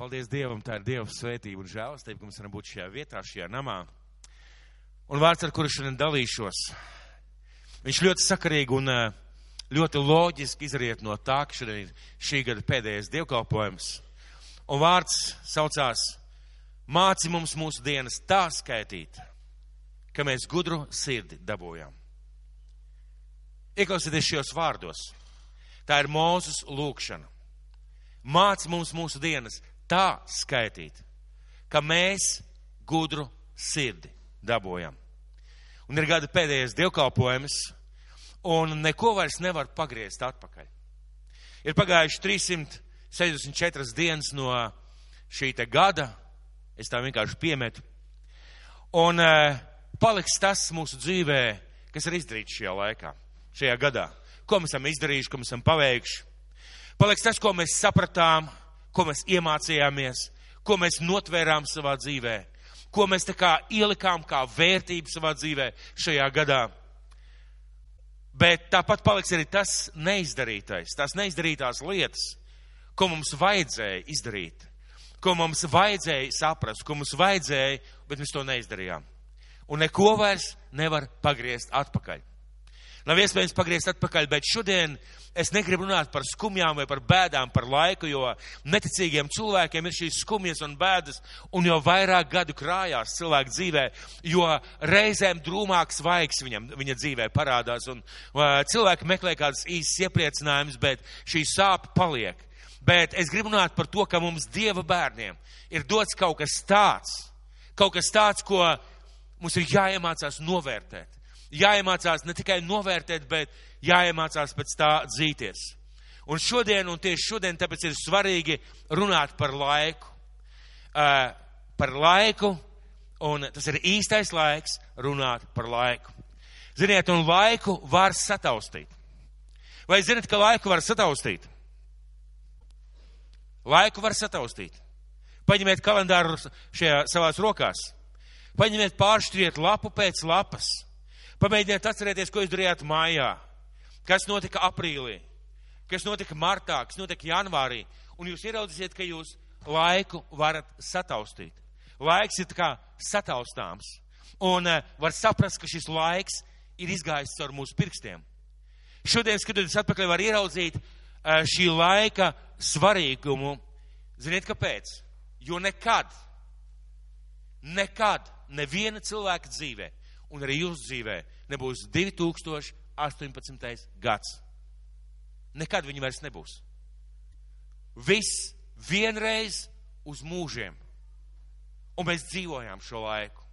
paldies Dievam, tā ir Dieva svētība un žēlastība, ka mēs varam būt šajā vietā, šajā namā. Un vārds, ar kuru šodien dalīšos, viņš ļoti sakarīgi un eh, ļoti loģiski izriet no tā, ka šodien ir šī gada pēdējais dievkalpojums. Un vārds saucās Māci mums mūsu dienas tā skaitīt, ka mēs gudru sirdi dabūjām. Ieklausieties šajos vārdos. Tā ir Mūzes lūkšana. Māc mums mūsu dienas tā skaitīt, ka mēs gudru sirdi dabūjam. Un ir gada pēdējais dievkalpojums, un neko vairs nevar pagriezt atpakaļ. Ir pagājuši 364 dienas no šī gada, es tā vienkārši piemetu, un uh, paliks tas mūsu dzīvē, kas ir izdarīts šajā laikā, šajā gadā. Ko mēs esam izdarījuši, ko mēs esam paveikuši paliks tas, ko mēs sapratām, ko mēs iemācījāmies, ko mēs notvērām savā dzīvē, ko mēs tā kā ielikām kā vērtību savā dzīvē šajā gadā. Bet tāpat paliks arī tas neizdarītais, tās neizdarītās lietas, ko mums vajadzēja izdarīt, ko mums vajadzēja saprast, ko mums vajadzēja, bet mēs to neizdarījām. Un neko vairs nevar pagriezt atpakaļ. Nav iespējams pagriezt atpakaļ, bet šodien es negribu runāt par skumjām vai par bēdām, par laiku, jo neticīgiem cilvēkiem ir šīs skumjas un bēdas, un jo vairāk gadu krājās cilvēku dzīvē, jo reizēm drūmāks vaigs viņam, viņa dzīvē parādās, un uh, cilvēki meklē kādas īsas iepriecinājumus, bet šī sāpe paliek. Bet es gribu runāt par to, ka mums Dieva bērniem ir dots kaut kas tāds, kaut kas tāds, ko mums ir jāiemācās novērtēt jāiemācās ne tikai novērtēt, bet jāiemācās pēc tā dzīties. Un šodien, un tieši šodien, tāpēc ir svarīgi runāt par laiku. Uh, par laiku, un tas ir īstais laiks runāt par laiku. Ziniet, un laiku var sataustīt. Vai zinat, ka laiku var sataustīt? Laiku var sataustīt. Paņemiet kalendāru šajā savās rokās. Paņemiet pāršķiriet lapu pēc lapas Pamēģiniet atcerēties, ko jūs darījāt mājā, kas notika aprīlī, kas notika martā, kas notika janvārī, un jūs ieraudzīsiet, ka jūs laiku varat sataustīt. Laiks ir kā sataustāms, un uh, var saprast, ka šis laiks ir izgājis caur mūsu pirkstiem. Šodien, skatoties atpakaļ, var ieraudzīt uh, šī laika svarīgumu. Ziniet, kāpēc? Jo nekad, nekad, neviena cilvēka dzīvē un arī jūsu dzīvē nebūs 2018. gads. Nekad viņi vairs nebūs. Viss vienreiz uz mūžiem. Un mēs dzīvojām šo laiku.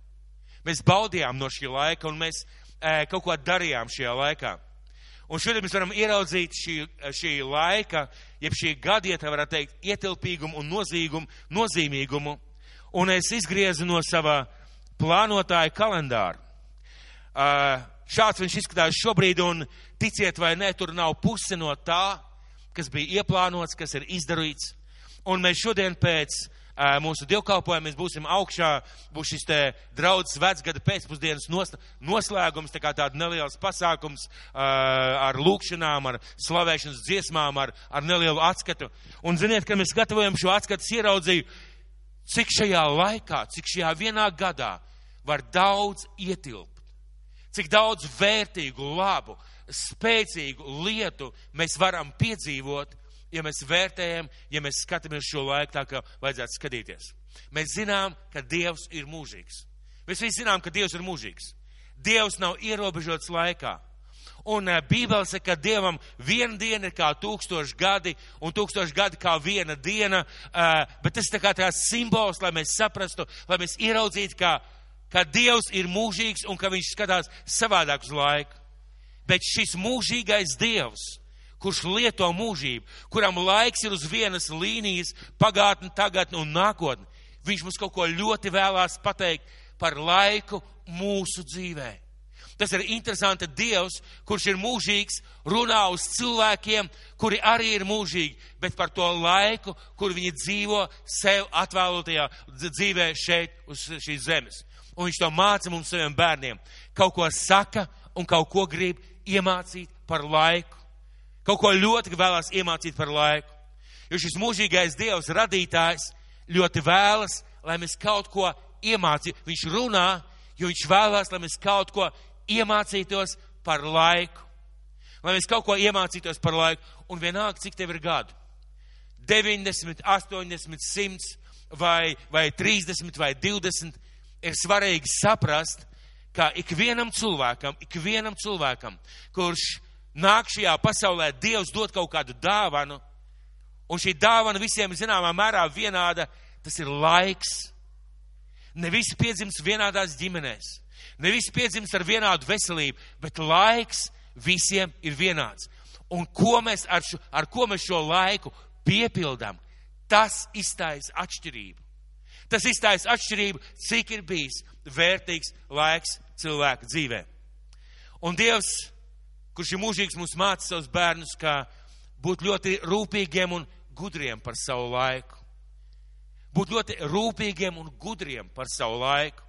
Mēs baudījām no šī laika un mēs e, kaut ko darījām šajā laikā. Un šodien mēs varam ieraudzīt šī, šī laika, jeb šī gadieta, varētu teikt, ietilpīgumu un nozīgumu, nozīmīgumu. Un es izgriezu no sava plānotāja kalendāru. Šāds viņš izskatās šobrīd, un ticiet vai nē, tur nav puse no tā, kas bija ieplānots, kas ir izdarīts. Un mēs šodien pēc mūsu dievkalpojuma mēs būsim augšā, būs šis te draudzes vecgada pēcpusdienas noslēgums, tā kā tāda neliels pasākums ar lūkšanām, ar slavēšanas dziesmām, ar, ar nelielu atskatu. Un ziniet, kad mēs gatavojam šo atskatu, ieraudzīju, cik šajā laikā, cik šajā vienā gadā var daudz ietilpt cik daudz vērtīgu, labu, spēcīgu lietu mēs varam piedzīvot, ja mēs vērtējam, ja mēs skatāmies šo laiku tā, kā vajadzētu skatīties. Mēs zinām, ka Dievs ir mūžīgs. Mēs visi zinām, ka Dievs ir mūžīgs. Dievs nav ierobežots laikā. Un uh, Bībele saka, ka Dievam viena diena ir kā tūkstoši gadi, un tūkstoši gadi kā viena diena, uh, bet tas ir tā kā tās simbols, lai mēs saprastu, lai mēs ieraudzītu, ka ka Dievs ir mūžīgs un ka viņš skatās savādāk uz laiku. Bet šis mūžīgais Dievs, kurš lieto mūžību, kuram laiks ir uz vienas līnijas, pagātne, tagadne un nākotne, viņš mums kaut ko ļoti vēlās pateikt par laiku mūsu dzīvē. Tas ir interesanti Dievs, kurš ir mūžīgs, runā uz cilvēkiem, kuri arī ir mūžīgi, bet par to laiku, kur viņi dzīvo sev atvēlotajā dzīvē šeit uz šīs zemes un viņš to māca mums saviem bērniem. Kaut ko saka un kaut ko grib iemācīt par laiku. Kaut ko ļoti vēlās iemācīt par laiku. Jo šis mūžīgais Dievs, radītājs, ļoti vēlas, lai mēs kaut ko iemācītu. Viņš runā, jo viņš vēlās, lai mēs kaut ko iemācītos par laiku. Lai mēs kaut ko iemācītos par laiku. Un vienalga, cik tev ir gadu. 90, 80, 100 vai, vai 30 vai 20 ir svarīgi saprast, ka ikvienam cilvēkam, ikvienam cilvēkam, kurš nāk šajā pasaulē, Dievs dod kaut kādu dāvanu, un šī dāvana visiem zināmā mērā vienāda, tas ir laiks. Ne visi piedzimst vienādās ģimenēs, ne visi piedzimst ar vienādu veselību, bet laiks visiem ir vienāds. Un ko mēs ar, šo, ar ko mēs šo laiku piepildām, tas iztaisa atšķirību. Tas iztaisa atšķirību, cik ir bijis vērtīgs laiks cilvēka dzīvē. Un Dievs, kurš ir mūžīgs, mums māca savus bērnus, kā būt ļoti rūpīgiem un gudriem par savu laiku. Būt ļoti rūpīgiem un gudriem par savu laiku.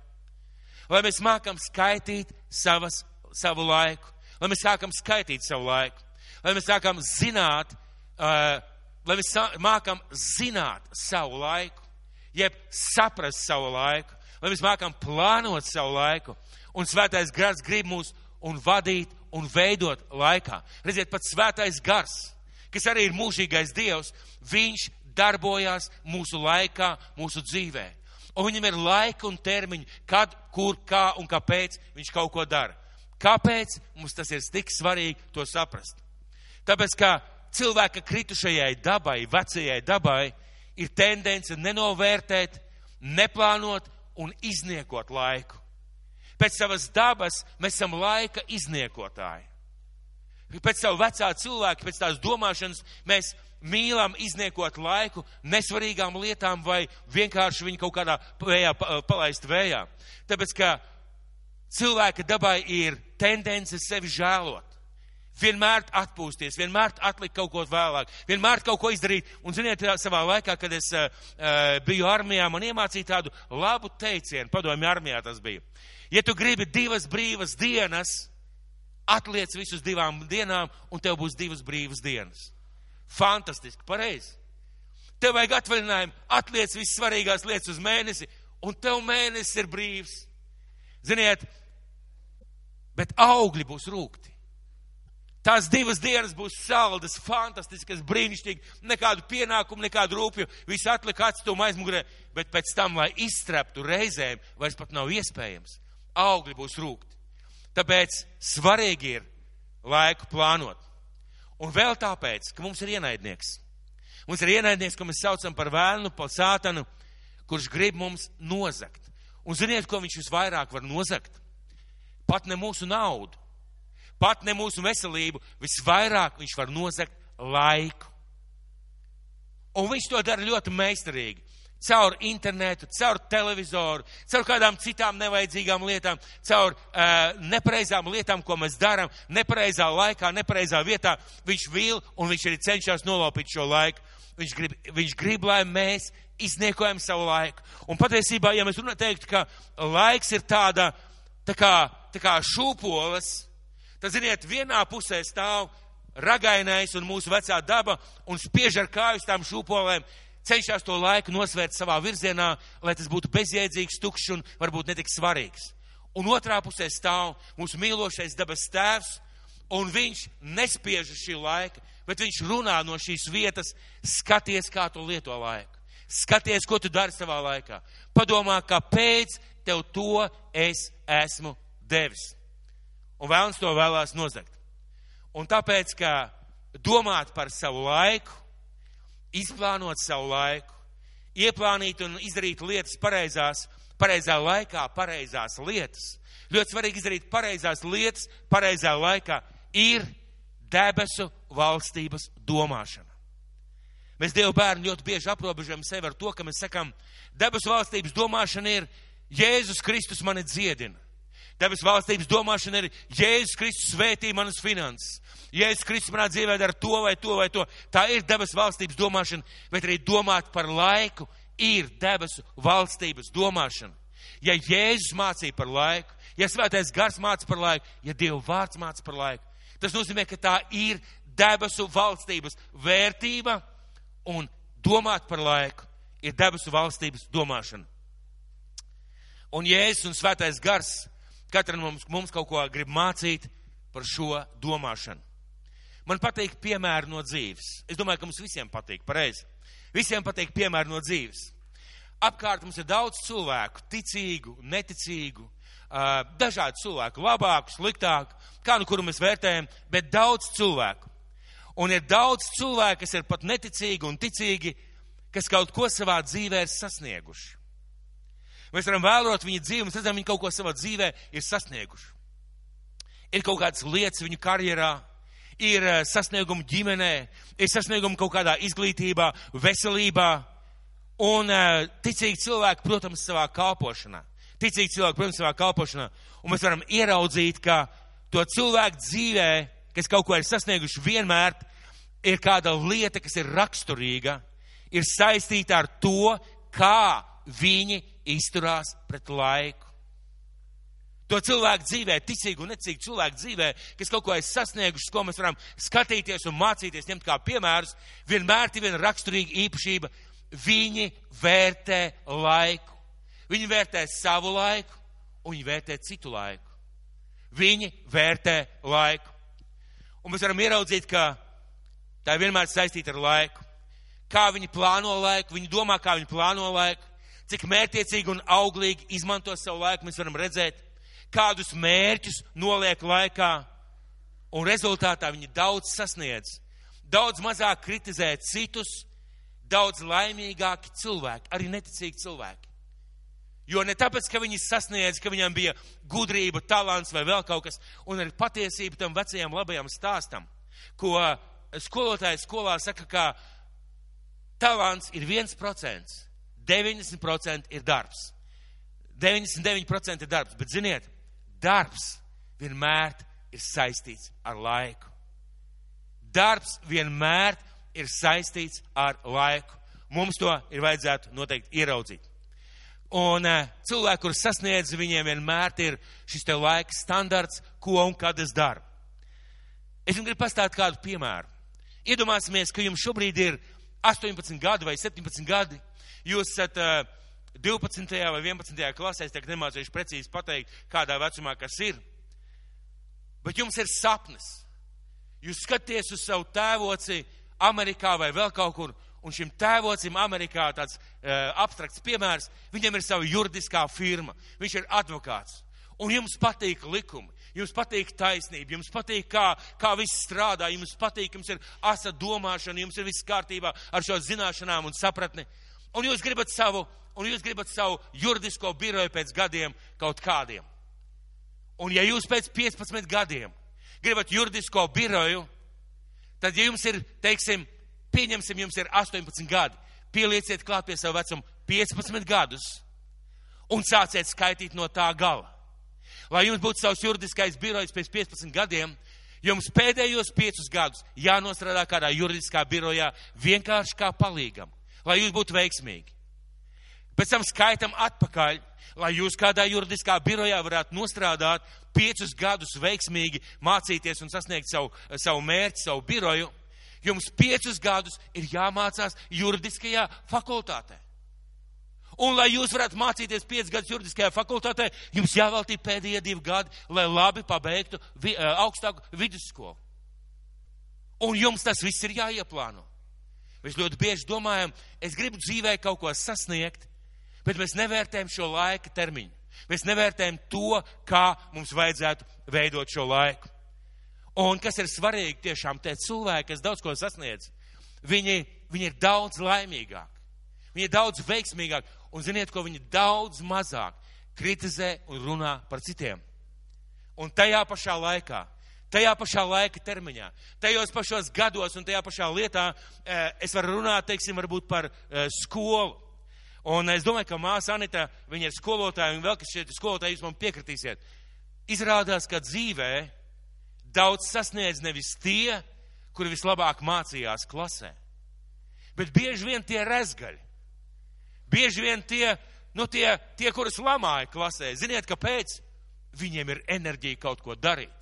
Lai mēs mākam skaitīt savas, savu laiku. Lai mēs sākam skaitīt savu laiku. Lai mēs sākam zināt, uh, lai mēs mākam zināt savu laiku, jeb saprast savu laiku, lai mēs mākam plānot savu laiku. Un svētais gars grib mūs un vadīt un veidot laikā. Redziet, pat svētais gars, kas arī ir mūžīgais dievs, viņš darbojās mūsu laikā, mūsu dzīvē. Un viņam ir laika un termiņi, kad, kur, kā un kāpēc viņš kaut ko dara. Kāpēc mums tas ir tik svarīgi to saprast? Tāpēc, ka cilvēka kritušajai dabai, vecajai dabai, ir tendence nenovērtēt, neplānot un izniekot laiku. Pēc savas dabas mēs esam laika izniekotāji. Pēc savu vecā cilvēka, pēc tās domāšanas mēs mīlam izniekot laiku nesvarīgām lietām vai vienkārši viņu kaut kādā vējā palaist vējā. Tāpēc, ka cilvēka dabai ir tendence sevi žēlot vienmēr atpūsties, vienmēr atlikt kaut ko vēlāk, vienmēr kaut ko izdarīt. Un, ziniet, savā laikā, kad es uh, biju armijā, man iemācīja tādu labu teicienu, padomju armijā tas bija. Ja tu gribi divas brīvas dienas, atliec visus divām dienām, un tev būs divas brīvas dienas. Fantastiski, pareizi. Tev vajag atvaļinājumu, atliec visas svarīgās lietas uz mēnesi, un tev mēnesis ir brīvs. Ziniet, bet augļi būs rūkti. Tās divas dienas būs saldas, fantastiskas, brīnišķīgas, nekādu pienākumu, nekādu rūpju, visu atlika atstum aizmugurē, bet pēc tam, lai izstreptu reizēm, vairs pat nav iespējams. Augļi būs rūkti. Tāpēc svarīgi ir laiku plānot. Un vēl tāpēc, ka mums ir ienaidnieks. Mums ir ienaidnieks, ko mēs saucam par vēlnu, par sātanu, kurš grib mums nozakt. Un ziniet, ko viņš visvairāk var nozakt? Pat ne mūsu naudu pat ne mūsu veselību, visvairāk viņš var nozagt laiku. Un viņš to dara ļoti meistarīgi. Caur internetu, caur televizoru, caur kādām citām nevajadzīgām lietām, caur uh, nepareizām lietām, ko mēs darām, nepareizā laikā, nepareizā vietā. Viņš vil un viņš arī cenšas nolaupīt šo laiku. Viņš grib, viņš grib, lai mēs izniekojam savu laiku. Un patiesībā, ja mēs runājam, ka laiks ir tāda, tā kā, tā kā šūpoles, Tad, ziniet, vienā pusē stāv ragainais un mūsu vecā daba un spiež ar kāju tām šūpolēm, cenšas to laiku nosvērt savā virzienā, lai tas būtu bezjēdzīgs, tukšs un varbūt netik svarīgs. Un otrā pusē stāv mūsu mīlošais dabas tēvs, un viņš nespiež šī laika, bet viņš runā no šīs vietas, skaties, kā tu lieto laiku. Skaties, ko tu dari savā laikā. Padomā, kāpēc tev to es esmu devis. Un vēlams to vēlās nozagt. Un tāpēc, ka domāt par savu laiku, izplānot savu laiku, ieplānīt un izdarīt lietas pareizās, pareizā laikā, pareizās lietas. Ļoti svarīgi izdarīt pareizās lietas, pareizā laikā ir debesu valstības domāšana. Mēs Dievu bērnu ļoti bieži aprobežojam sevi ar to, ka mēs sakam, debesu valstības domāšana ir Jēzus Kristus mani dziedina. Debes valstības domāšana ir Jēzus Kristus svētī manas finanses. Jēzus Kristus manā dzīvē dara to vai to vai to. Tā ir debes valstības domāšana, bet arī domāt par laiku ir debesu valstības domāšana. Ja Jēzus mācīja par laiku, ja svētais gars māca par laiku, ja Dieva vārds māca par laiku, tas nozīmē, ka tā ir debesu valstības vērtība un domāt par laiku ir debesu valstības domāšana. Un Jēzus un Svētais Gars katram mums, mums kaut ko grib mācīt par šo domāšanu. Man patīk piemēri no dzīves. Es domāju, ka mums visiem patīk, pareizi. Visiem patīk piemēri no dzīves. Apkārt mums ir daudz cilvēku, ticīgu, neticīgu, dažādu cilvēku, labāku, sliktāku, kā nu kuru mēs vērtējam, bet daudz cilvēku. Un ir daudz cilvēku, kas ir pat neticīgi un ticīgi, kas kaut ko savā dzīvē ir sasnieguši. Mēs varam vērot viņu dzīvi, mēs redzam, viņi kaut ko savā dzīvē ir sasnieguši. Ir kaut kādas lietas viņu karjerā, ir sasniegumi ģimenē, ir sasniegumi kaut kādā izglītībā, veselībā. Un ticīgi cilvēki, protams, savā kalpošanā. Ticīgi cilvēki, protams, savā kalpošanā. Un mēs varam ieraudzīt, ka to cilvēku dzīvē, kas kaut ko ir sasnieguši, vienmēr ir kāda lieta, kas ir raksturīga, ir saistīta ar to, kā viņi izturās pret laiku. To cilvēku dzīvē, ticīgu un necīgu cilvēku dzīvē, kas kaut ko ir sasnieguši, ko mēs varam skatīties un mācīties, ņemt kā piemērus, vienmēr ir viena raksturīga īpašība. Viņi vērtē laiku. Viņi vērtē savu laiku un viņi vērtē citu laiku. Viņi vērtē laiku. Un mēs varam ieraudzīt, ka Tā ir vienmēr saistīta ar laiku. Kā viņi plāno laiku, viņi domā, kā viņi plāno laiku, cik mērķiecīgi un auglīgi izmanto savu laiku, mēs varam redzēt, kādus mērķus noliek laikā, un rezultātā viņi daudz sasniedz. Daudz mazāk kritizē citus, daudz laimīgāki cilvēki, arī neticīgi cilvēki. Jo ne tāpēc, ka viņi sasniedz, ka viņam bija gudrība, talants vai vēl kaut kas, un ir patiesība tam vecajam labajam stāstam, ko skolotāji skolā saka, ka talants ir 1%, 90% ir darbs. 99% ir darbs, bet ziniet, darbs vienmēr ir saistīts ar laiku. Darbs vienmēr ir saistīts ar laiku. Mums to ir vajadzētu noteikti ieraudzīt. Un uh, cilvēki, kur sasniedz, viņiem vienmēr ir šis te laika standarts, ko un kad es daru. Es jums gribu pastāstīt kādu piemēru. Iedomāsimies, ka jums šobrīd ir 18 gadi vai 17 gadi. Jūs esat uh, 12. vai 11. klasē, es tagad nemācīšu precīzi pateikt, kādā vecumā kas ir. Bet jums ir sapnis. Jūs skaties uz savu tēvoci Amerikā vai vēl kaut kur, un šim tēvocim Amerikā tāds uh, abstrakts piemērs, viņam ir sava juridiskā firma, viņš ir advokāts. Un jums patīk likumi, jums patīk taisnība, jums patīk, kā, kā viss strādā, jums patīk, jums ir asa domāšana, jums ir viss kārtībā ar šo zināšanām un sapratni. Un jūs gribat savu, un jūs gribat savu juridisko biroju pēc gadiem kaut kādiem. Un ja jūs pēc 15 gadiem gribat juridisko biroju, tad, ja jums ir, teiksim, pieņemsim, jums ir 18 gadi, pielieciet klāt pie savu vecumu 15 gadus un sāciet skaitīt no tā gala lai jums būtu savs juridiskais birojs pēc 15 gadiem, jums pēdējos piecus gadus jānostrādā kādā juridiskā birojā vienkārši kā palīgam, lai jūs būtu veiksmīgi. Pēc tam skaitam atpakaļ, lai jūs kādā juridiskā birojā varētu nostrādāt piecus gadus veiksmīgi, mācīties un sasniegt savu, savu mērķi, savu biroju. Jums piecus gadus ir jāmācās juridiskajā fakultātē. Un, lai jūs varētu mācīties 5 gadus juridiskajā fakultātē, jums jāveltī pēdējie divi gadi, lai labi pabeigtu vi, augstāku vidusskolu. Un jums tas viss ir jāieplāno. Mēs ļoti bieži domājam, es gribu dzīvē kaut ko sasniegt, bet mēs nevērtējam šo laika termiņu. Mēs nevērtējam to, kā mums vajadzētu veidot šo laiku. Un kas ir svarīgi tiešām tie cilvēki, kas daudz ko sasniedz, viņi, viņi ir daudz laimīgāki. Viņi ir daudz veiksmīgāki. Un ziniet, ko viņi daudz mazāk kritizē un runā par citiem. Un tajā pašā laikā, tajā pašā laika termiņā, tajos pašos gados un tajā pašā lietā eh, es varu runāt, teiksim, varbūt par eh, skolu. Un es domāju, ka māsa Anita, viņa ir skolotāja, un vēl kas šeit ir skolotāja, jūs man piekritīsiet. Izrādās, ka dzīvē daudz sasniedz nevis tie, kuri vislabāk mācījās klasē, bet bieži vien tie rezgaļi Bieži vien tie, nu tie, tie kurus lamāja klasē, ziniet, kāpēc? Viņiem ir enerģija kaut ko darīt.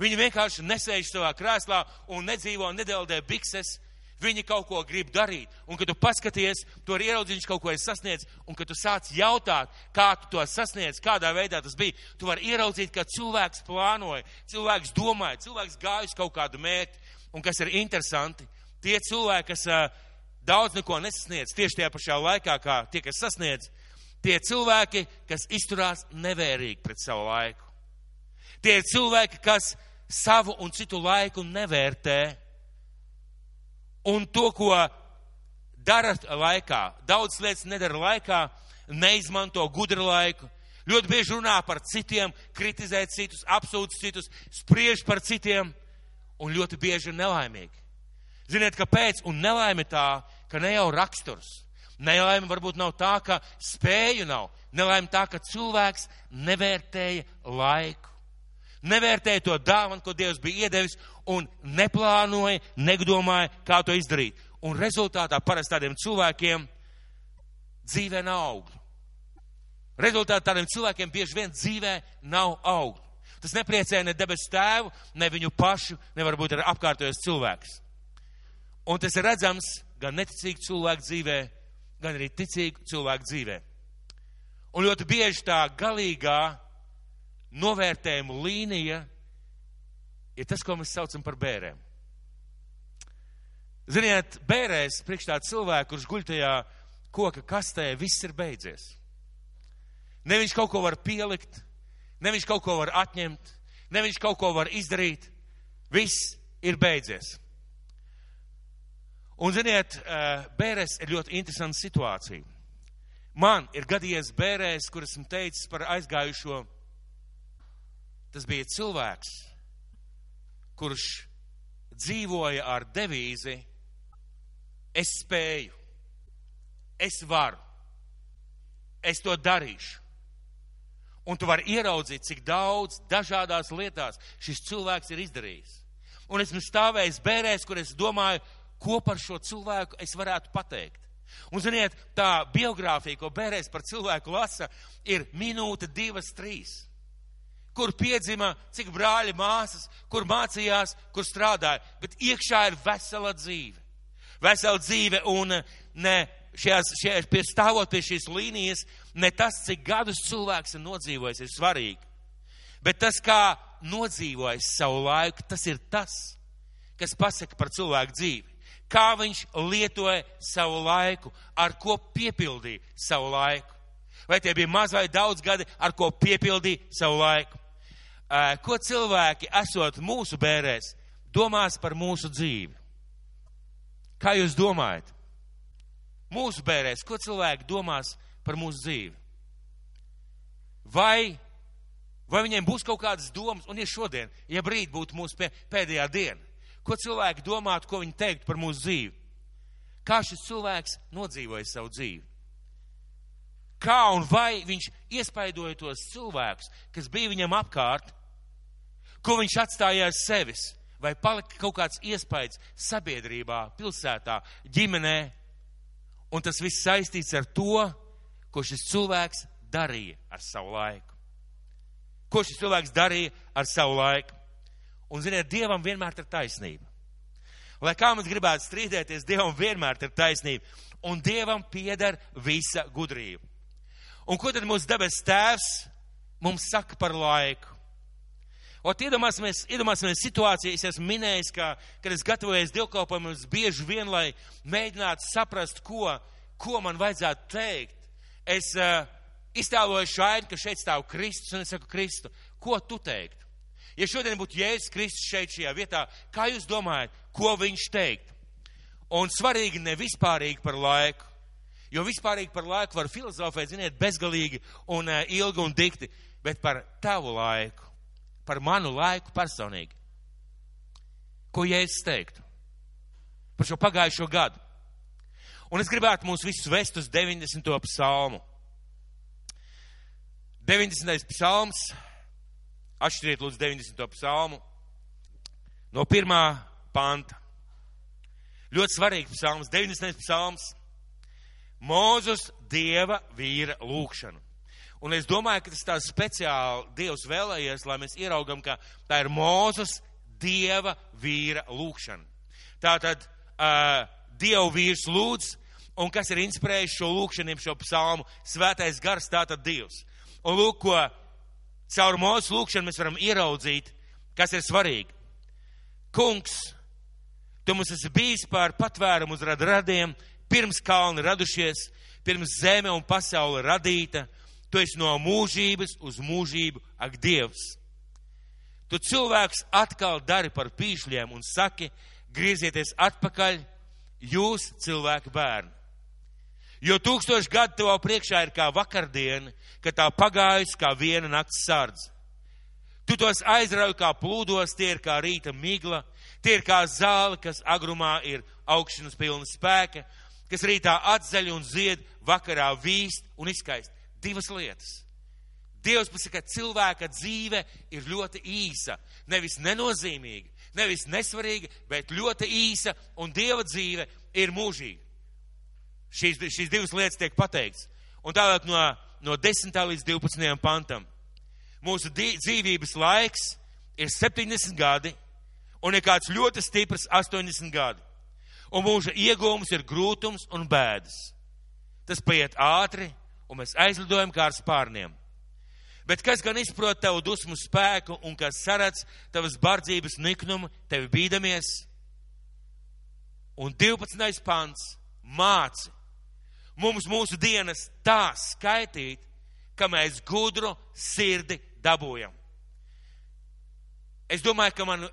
Viņi vienkārši nesēž savā krēslā un nedzīvo, nedeldē bikses. Viņi kaut ko grib darīt, un kad tu paskaties, tu arī ieraudzīji, viņš kaut ko ir sasniedz, un kad tu sāc jautāt, kā tu to sasniedz, kādā veidā tas bija, tu vari ieraudzīt, ka cilvēks plānoja, cilvēks domāja, cilvēks gājas kaut kādu mērķi, un kas ir interesanti, tie cilvēki, kas uh, daudz neko nesasniedz, tieši tajā pašā laikā, kā tie, kas sasniedz, tie cilvēki, kas izturās nevērīgi pret savu laiku. Tie ir cilvēki, kas savu un citu laiku nevērtē un to, ko dara laikā. Daudz lietas nedara laikā, neizmanto gudru laiku. Ļoti bieži runā par citiem, kritizē citus, apsūdz citus, spriež par citiem un ļoti bieži ir nelaimīgi. Ziniet, kāpēc? Un nelaime tā, ka ne jau raksturs. Nelaime varbūt nav tā, ka spēju nav. Nelaime tā, ka cilvēks nevērtēja laiku. Nevērtēja to dāvanu, ko Dievs bija iedevis, un neplānoja, nedomāja, kā to izdarīt. Un rezultātā parasti tādiem cilvēkiem dzīvē nav augļu. Rezultātā tādiem cilvēkiem bieži vien dzīvē nav augļu. Tas nepriecē ne debesu tēvu, ne viņu pašu, ne varbūt arī apkārtojos cilvēks. Un tas ir redzams gan neticīgu cilvēku dzīvē, gan arī ticīgu cilvēku dzīvē. Un ļoti bieži tā galīgā novērtējuma līnija ir tas, ko mēs saucam par bērēm. Ziniet, bērēs priekš tā cilvēku, kurš guļ tajā koka kastē, viss ir beidzies. Ne viņš kaut ko var pielikt, ne viņš kaut ko var atņemt, ne viņš kaut ko var izdarīt. Viss ir beidzies. Un, ziniet, eh, bērēs ir ļoti interesanta situācija. Man ir gadījies bērēs, kur esmu teicis par aizgājušo. Tas bija cilvēks, kurš dzīvoja ar devīzi es spēju, es varu, es to darīšu. Un tu vari ieraudzīt, cik daudz dažādās lietās šis cilvēks ir izdarījis. Un esmu stāvējis bērēs, kur es domāju, ko par šo cilvēku es varētu pateikt. Un, ziniet, tā biogrāfija, ko bērēs par cilvēku lasa, ir minūte, divas, trīs kur piedzima, cik brāļi māsas, kur mācījās, kur strādāja, bet iekšā ir vesela dzīve. Vesela dzīve un ne šajās, šajās, pie stāvot pie šīs līnijas, ne tas, cik gadus cilvēks ir nodzīvojis, ir svarīgi. Bet tas, kā nodzīvojis savu laiku, tas ir tas, kas pasaka par cilvēku dzīvi. Kā viņš lietoja savu laiku, ar ko piepildīja savu laiku. Vai tie bija maz vai daudz gadi, ar ko piepildīja savu laiku ko cilvēki, esot mūsu bērēs, domās par mūsu dzīvi. Kā jūs domājat? Mūsu bērēs, ko cilvēki domās par mūsu dzīvi? Vai, vai viņiem būs kaut kādas domas, un ja šodien, ja brīd būtu mūsu pēdējā diena, ko cilvēki domātu, ko viņi teiktu par mūsu dzīvi? Kā šis cilvēks nodzīvoja savu dzīvi? Kā un vai viņš iespaidoja tos cilvēkus, kas bija viņam apkārt, Ko viņš atstāja aiz sevis? Vai palika kaut kāds iespējas sabiedrībā, pilsētā, ģimenē? Un tas viss saistīts ar to, ko šis cilvēks darīja ar savu laiku. Ko šis cilvēks darīja ar savu laiku? Un, ziniet, Dievam vienmēr ir taisnība. Lai kā mums gribētu strīdēties, Dievam vienmēr ir taisnība. Un Dievam pieder visa gudrība. Un ko tad mūsu debes tēvs mums saka par laiku? Ot, iedomāsimies, iedomāsimies situāciju, es esmu minējis, ka, kad es gatavojos dievkalpojumam, es bieži vien, lai mēģinātu saprast, ko, ko man vajadzētu teikt. Es uh, iztēloju šādi, ka šeit stāv Kristus, un es saku, Kristu, ko tu teiktu? Ja šodien būtu Jēzus Kristus šeit šajā vietā, kā jūs domājat, ko viņš teikt? Un svarīgi ne vispārīgi par laiku, jo vispārīgi par laiku var filozofēt, ziniet, bezgalīgi un uh, ilgi un dikti, bet par tavu laiku par manu laiku personīgi. Ko Jēzus teiktu par šo pagājušo gadu? Un es gribētu mūs visus vest uz 90. psalmu. 90. psalms, atšķiriet lūdzu 90. psalmu no pirmā panta. Ļoti svarīgs psalms, 90. psalms. Mūzus dieva vīra lūkšanu. Un es domāju, ka tas tā speciāli Dievs vēlējies, lai mēs ieraugam, ka tā ir Mūzes Dieva vīra lūkšana. Tātad uh, Dievu vīrs lūdz, un kas ir inspirējis šo lūkšaniem, šo psalmu, svētais gars, tātad Dievs. Un lūk, ko caur mūsu lūkšanu mēs varam ieraudzīt, kas ir svarīgi. Kungs, tu mums esi bijis par patvērumu uz radradiem, pirms kalni radušies, pirms zeme un pasaule radīta, tu esi no mūžības uz mūžību, ak, Dievs! Tu cilvēks atkal dari par pīšļiem un saki, griezieties atpakaļ, jūs cilvēku bērni. Jo tūkstoši gadu tev priekšā ir kā vakardiena, kad tā pagājusi kā viena nakts sardze. Tu tos aizrauj kā plūdos, tie ir kā rīta migla, tie ir kā zāle, kas agrumā ir augšanas pilna spēka, kas rītā atzaļ un zied, vakarā vīst un izskaist. Divas lietas. Dievs pasaka, ka cilvēka dzīve ir ļoti īsa, nevis nenozīmīga, nevis nesvarīga, bet ļoti īsa, un Dieva dzīve ir mūžīga. Šīs, šīs divas lietas tiek pateikts. Un tālāk no, no 10. līdz 12. pantam. Mūsu dzīvības laiks ir 70 gadi, un ir kāds ļoti stiprs 80 gadi. Un mūža iegūms ir grūtums un bēdas. Tas paiet ātri, un mēs aizlidojam kā ar spārniem. Bet kas gan izprot tavu dusmu spēku un kas saredz tavas bardzības niknumu, tevi bīdamies? Un 12. pants māci mums mūsu dienas tā skaitīt, ka mēs gudru sirdi dabūjam. Es domāju, ka, man,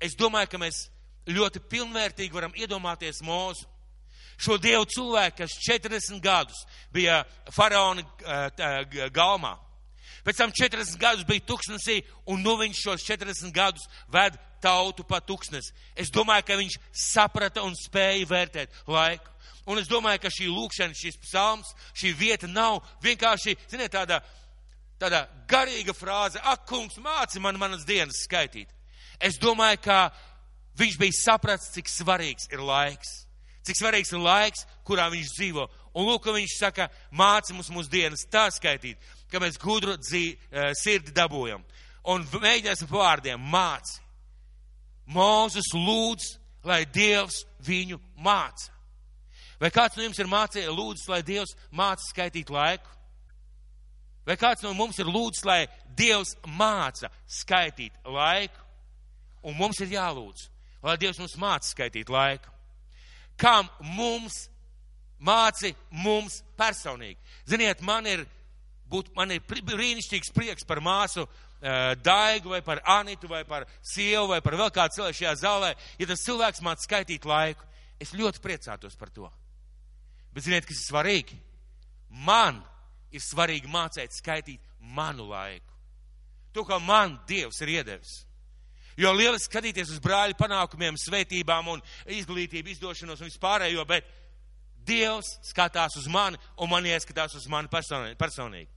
es domāju, ka mēs ļoti pilnvērtīgi varam iedomāties mūsu. Šo dievu cilvēku, kas 40 gadus bija faraona eh, galmā, Pēc tam 40 gadus bija tuksnesī, un nu viņš šos 40 gadus ved tautu pa tuksnesi. Es domāju, ka viņš saprata un spēja vērtēt laiku. Un es domāju, ka šī lūkšana, šis psalms, šī vieta nav vienkārši, ziniet, tāda, tāda garīga frāze, ak, kungs, māci man manas dienas skaitīt. Es domāju, ka viņš bija sapratis, cik svarīgs ir laiks. Cik svarīgs ir laiks, kurā viņš dzīvo. Un lūk, viņš saka, māci mums mūsu dienas tā skaitīt, ka mēs gudru dzī, uh, sirdi dabūjam. Un mēģināsim vārdiem māci. Mūzus lūdz, lai Dievs viņu māca. Vai kāds no jums ir mācījis, lūdzu, lai Dievs māca skaitīt laiku? Vai kāds no mums ir lūdzis, lai Dievs māca skaitīt laiku? Un mums ir jālūdz, lai Dievs mums māca skaitīt laiku. Kam mums māci mums personīgi? Ziniet, man ir būt, man ir brīnišķīgs prieks par māsu uh, Daigu vai par Anitu vai par sievu vai par vēl kādu cilvēku šajā zālē. Ja tas cilvēks māc skaitīt laiku, es ļoti priecātos par to. Bet ziniet, kas ir svarīgi? Man ir svarīgi mācīt skaitīt manu laiku. To, kā man Dievs ir iedevis. Jo lieliski skatīties uz brāļu panākumiem, svētībām un izglītību, izdošanos un vispārējo, bet Dievs skatās uz mani un man ieskatās uz mani personīgi.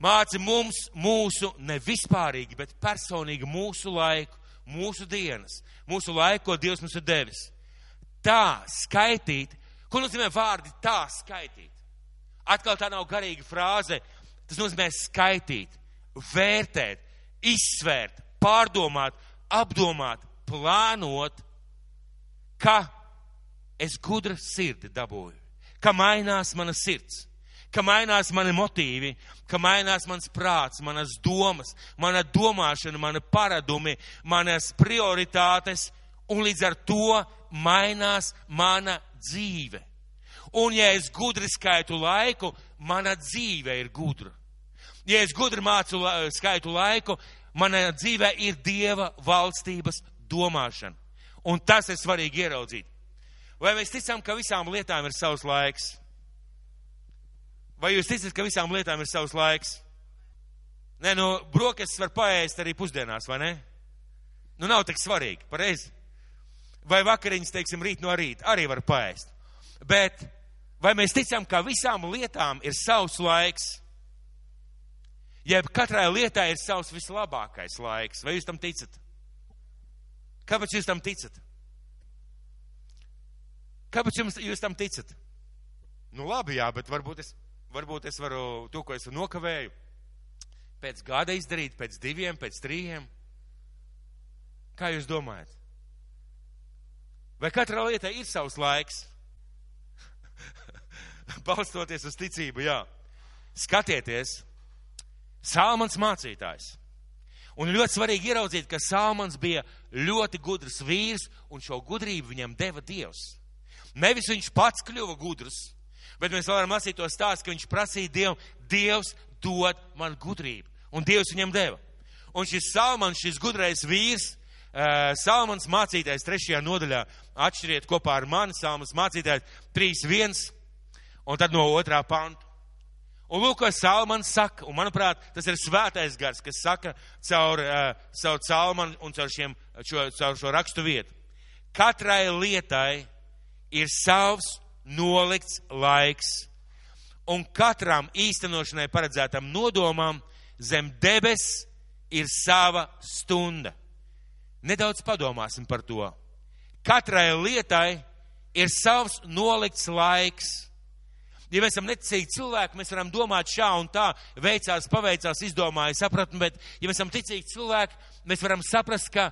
Māci mums mūsu ne vispārīgi, bet personīgi mūsu laiku, mūsu dienas, mūsu laiku, ko Dievs mums ir devis. Tā skaitīt, ko nozīmē vārdi tā skaitīt? Atkal tā nav garīga frāze, tas nozīmē skaitīt, vērtēt, izsvērt, pārdomāt, apdomāt, plānot, ka es gudra sirdi dabūju, ka mainās mana sirds ka mainās mani motīvi, ka mainās mans prāts, manas domas, mana domāšana, mana paradumi, manas prioritātes, un līdz ar to mainās mana dzīve. Un ja es gudri skaitu laiku, mana dzīve ir gudra. Ja es gudri mācu skaitu laiku, mana dzīve ir Dieva valstības domāšana. Un tas ir svarīgi ieraudzīt. Vai mēs ticam, ka visām lietām ir savs laiks? Vai jūs ticat, ka visām lietām ir savs laiks? Nē, nu, brokastis var paēst arī pusdienās, vai ne? Nu, nav tik svarīgi, pareizi. Vai vakariņas, teiksim, rīt no rīta arī var paēst. Bet vai mēs ticam, ka visām lietām ir savs laiks? Jeb katrai lietai ir savs vislabākais laiks. Vai jūs tam ticat? Kāpēc jūs tam ticat? Kāpēc jums, jūs tam ticat? Nu labi, jā, bet varbūt es varbūt es varu to, ko es nokavēju, pēc gada izdarīt, pēc diviem, pēc trījiem. Kā jūs domājat? Vai katrai lietai ir savs laiks? Balstoties uz ticību, jā. Skatieties, Salmans mācītājs. Un ļoti svarīgi ieraudzīt, ka Salmans bija ļoti gudrs vīrs, un šo gudrību viņam deva Dievs. Nevis viņš pats kļuva gudrs, bet mēs varam lasīt to stāstu, ka viņš prasīja Dievu, Dievs dod man gudrību, un Dievs viņam deva. Un šis Salmans, šis gudrais vīrs, uh, Salmans mācītājs trešajā nodaļā, atšķiriet kopā ar mani, Salmans mācītājs 3.1, un tad no otrā panta. Un lūk, ko Salmans saka, un manuprāt, tas ir svētais gars, kas saka caur uh, savu Salmanu un caur, šiem, šo, caur šo rakstu vietu. Katrai lietai ir savs nolikts laiks, un katram īstenošanai paredzētam nodomam zem debes ir sava stunda. Nedaudz padomāsim par to. Katrai lietai ir savs nolikts laiks Ja mēs esam neticīgi cilvēki, mēs varam domāt šā un tā, veicās, paveicās, izdomāja, sapratni, bet ja mēs esam ticīgi cilvēki, mēs varam saprast, ka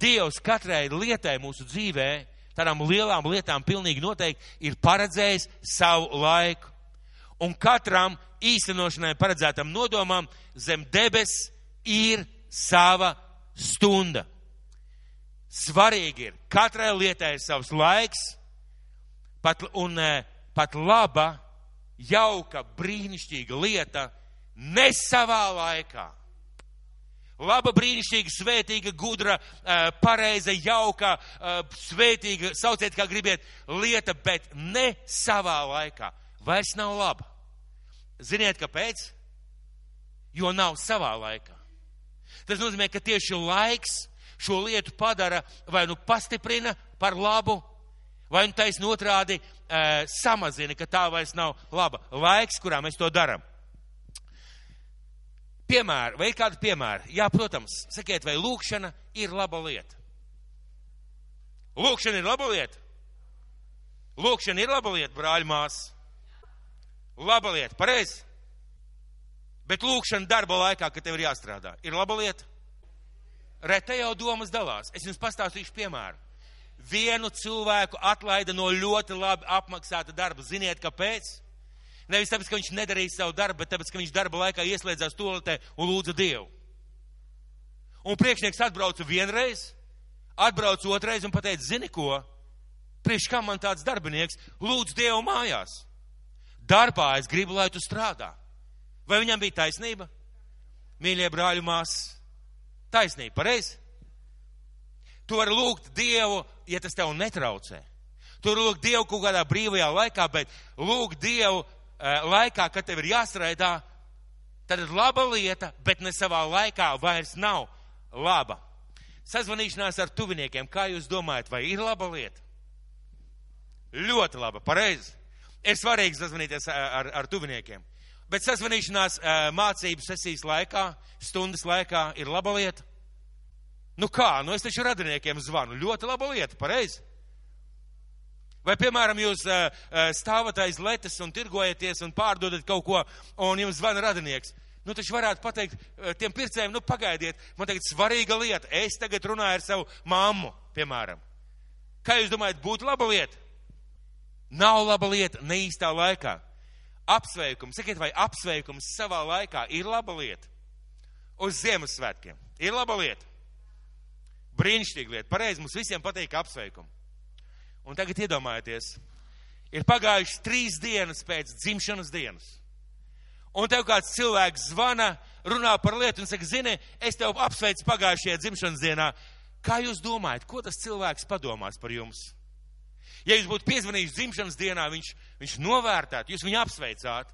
Dievs katrai lietai mūsu dzīvē, tādām lielām lietām pilnīgi noteikti ir paredzējis savu laiku. Un katram īstenošanai paredzētam nodomam zem debes ir sava stunda. Svarīgi ir, katrai lietai ir savs laiks, pat, un eh, pat laba jauka, brīnišķīga lieta ne savā laikā. Laba, brīnišķīga, svētīga, gudra, eh, pareiza, jauka, eh, svētīga, sauciet, kā gribiet, lieta, bet ne savā laikā. Vairs nav laba. Ziniet, kāpēc? Jo nav savā laikā. Tas nozīmē, ka tieši laiks šo lietu padara vai nu pastiprina par labu, vai nu taisn otrādi e, samazina, ka tā vairs nav laba laiks, kurā mēs to darām. Piemēri, vai ir kādi piemēri? Jā, protams, sakiet, vai lūkšana ir laba lieta? Lūkšana ir laba lieta. Lūkšana ir laba lieta, brāļi, māsas. Laba lieta, pareizi. Bet lūkšana darba laikā, kad tev ir jāstrādā, ir laba lieta. Rete jau domas dalās. Es jums pastāstīšu piemēru vienu cilvēku atlaida no ļoti labi apmaksāta darba. Ziniet, kāpēc? Nevis tāpēc, ka viņš nedarīja savu darbu, bet tāpēc, ka viņš darba laikā ieslēdzās toaletē un lūdza Dievu. Un priekšnieks atbrauca vienreiz, atbrauca otrais un pateica, zini ko? Priekš kā man tāds darbinieks lūdz Dievu mājās? Darbā es gribu, lai tu strādā. Vai viņam bija taisnība? Mīļie brāļu māsas, taisnība, pareizi? Tu vari lūgt Dievu, ja tas tev netraucē. Tu lūgt Dievu kaut kādā brīvajā laikā, bet lūgt Dievu uh, laikā, kad tev ir jāstrādā, tad ir laba lieta, bet ne savā laikā vairs nav laba. Sazvanīšanās ar tuviniekiem, kā jūs domājat, vai ir laba lieta? Ļoti laba, pareizi. Ir svarīgi sazvanīties ar, ar tuviniekiem. Bet sazvanīšanās uh, mācību sesijas laikā, stundas laikā ir laba lieta. Nu kā, nu es taču radiniekiem zvanu. Ļoti laba lieta, pareizi. Vai, piemēram, jūs stāvat aiz letes un tirgojaties un pārdodat kaut ko, un jums zvana radinieks. Nu, taču varētu pateikt tiem pircējiem, nu, pagaidiet, man tagad svarīga lieta. Es tagad runāju ar savu mammu, piemēram. Kā jūs domājat, būtu laba lieta? Nav laba lieta neīstā laikā. Apsveikums, sakiet, vai apsveikums savā laikā ir laba lieta? Uz Ziemassvētkiem. Ir laba lieta. Brīnišķīga lieta. Pareizi mums visiem patīk apsveikumi. Un tagad iedomājieties, ir pagājušas trīs dienas pēc dzimšanas dienas. Un tev kāds cilvēks zvana, runā par lietu un saka, zini, es tev apsveicu pagājušajā dzimšanas dienā. Kā jūs domājat, ko tas cilvēks padomās par jums? Ja jūs būtu piezvanījis dzimšanas dienā, viņš, viņš novērtētu, jūs viņu apsveicāt.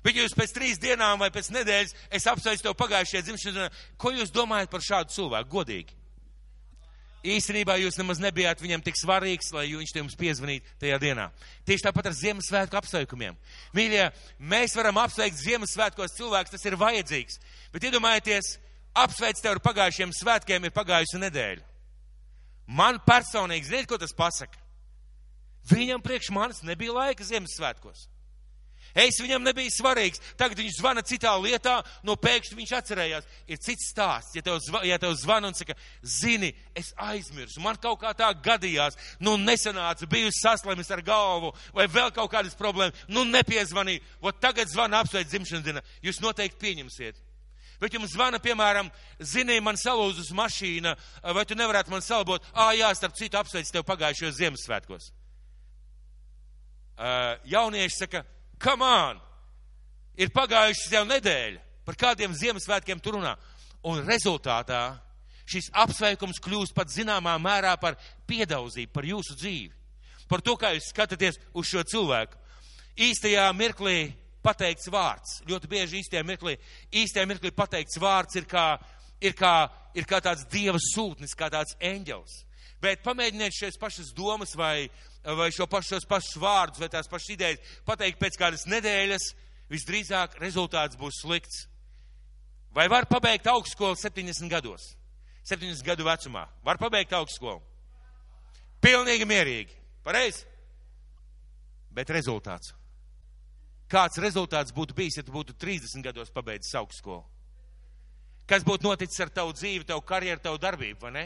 Bet jūs pēc trīs dienām vai pēc nedēļas es apsveicu tev pagājušajā dzimšanas dienā, ko jūs domājat par šādu cilvēku? Godīgi īstenībā jūs nemaz nebijāt viņam tik svarīgs, lai viņš jums piezvanītu tajā dienā. Tieši tāpat ar Ziemassvētku apsveikumiem. Mīļie, mēs varam apsveikt Ziemassvētkos cilvēkus, tas ir vajadzīgs. Bet iedomājieties, apsveic tev ar pagājušiem svētkiem ir pagājusi nedēļa. Man personīgi, ziniet, ko tas pasaka? Viņam priekš manis nebija laika Ziemassvētkos. Es viņam nebija svarīgs. Tagad viņš zvana citā lietā, no pēkšņi viņš atcerējās. Ir cits stāsts, ja tev, zva, ja tev zvana un saka, zini, es aizmirsu, man kaut kā tā gadījās, nu nesanāca, biju saslimis ar galvu vai vēl kaut kādas problēmas, nu nepiezvanīju, vot tagad zvana apsveic dzimšanas diena, jūs noteikti pieņemsiet. Bet jums zvana, piemēram, zini, man salūzus mašīna, vai tu nevarētu man salabot, ā, jā, starp citu apsveic tev pagājušajos Ziemassvētkos. Jaunieši saka, come on! Ir pagājušas jau nedēļa, par kādiem Ziemassvētkiem tur runā. Un rezultātā šis apsveikums kļūst pat zināmā mērā par piedauzību, par jūsu dzīvi. Par to, kā jūs skatāties uz šo cilvēku. Īstajā mirklī pateikts vārds, ļoti bieži īstajā mirklī, īstajā mirklī pateikts vārds ir kā, ir kā, ir kā tāds dieva sūtnis, kā tāds eņģels. Bet pamēģiniet šīs pašas domas vai, vai šo pašu, šos pašus vārdus vai tās pašas idejas pateikt pēc kādas nedēļas, visdrīzāk rezultāts būs slikts. Vai var pabeigt augstskolu 70 gados? 70 gadu vecumā. Var pabeigt augstskolu? Pilnīgi mierīgi. Pareizi? Bet rezultāts. Kāds rezultāts būtu bijis, ja tu būtu 30 gados pabeidzis augstskolu? Kas būtu noticis ar tavu dzīvi, tavu karjeru, tavu darbību, vai ne?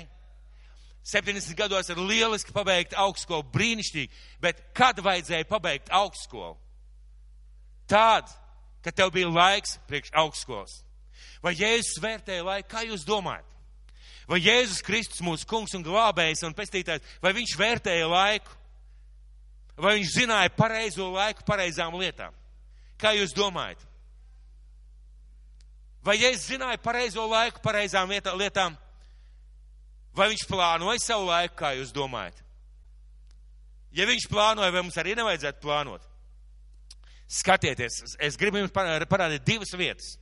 70 gados ir lieliski pabeigt augstskolu, brīnišķīgi, bet kad vajadzēja pabeigt augstskolu? Tad, kad tev bija laiks priekš augstskolas. Vai Jēzus vērtēja laiku, kā jūs domājat? Vai Jēzus Kristus, mūsu kungs un glābējs un pestītājs, vai viņš vērtēja laiku? Vai viņš zināja pareizo laiku pareizām lietām? Kā jūs domājat? Vai Jēzus zināja pareizo laiku pareizām lietām? Vai viņš plānoja savu laiku, kā jūs domājat? Ja viņš plānoja, vai mums arī nevajadzētu plānot? Skatieties, es gribu jums parādīt divas vietas.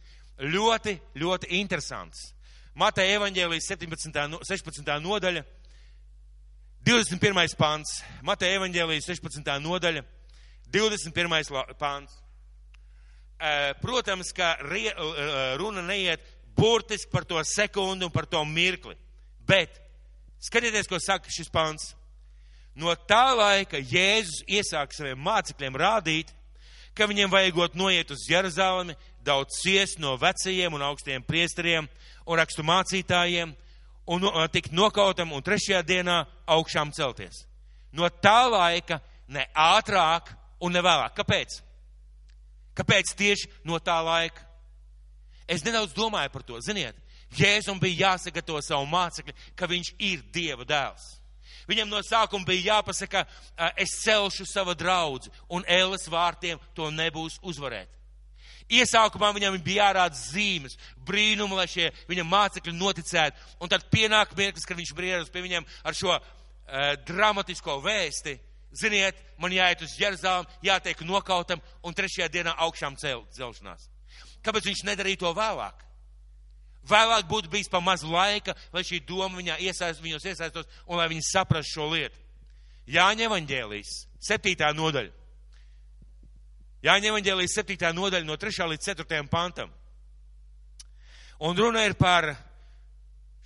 Ļoti, ļoti interesants. Mateja evaņģēlijas 17. 16. nodaļa, 21. pants. Mateja evaņģēlijas 16. nodaļa, 21. pants. Protams, ka runa neiet burtiski par to sekundi un par to mirkli. Bet skatieties, ko saka šis pants. No tā laika Jēzus iesāk saviem mācekļiem rādīt, ka viņiem vajagot noiet uz Jeruzalemi, daudz ciest no vecajiem un augstiem priesteriem un rakstu mācītājiem un tikt nokautam un trešajā dienā augšām celties. No tā laika ne ātrāk un ne vēlāk. Kāpēc? Kāpēc tieši no tā laika? Es nedaudz domāju par to. Ziniet, Jēzum bija jāsagatavo savu mācekli, ka viņš ir Dieva dēls. Viņam no sākuma bija jāpasaka, es celšu savu draudzi, un ēles vārtiem to nebūs uzvarēt. Iesākumā viņam bija jārāda zīmes, brīnumi, lai šie viņa mācekļi noticētu, un tad pienāk mirklis, kad viņš briežas pie viņiem ar šo uh, dramatisko vēsti. Ziniet, man jāiet uz Jeruzalem, jātiek nokautam, un trešajā dienā augšām cel, celšanās. Kāpēc viņš nedarīja to vēlāk? Vēlāk būtu bijis pa maz laika, lai šī doma viņā iesaist, viņos iesaistos un lai viņi saprast šo lietu. Jāņa evaņģēlijas, septītā nodaļa. Jāņa evaņģēlijas, septītā nodaļa no 3. līdz 4. pantam. Un runa ir par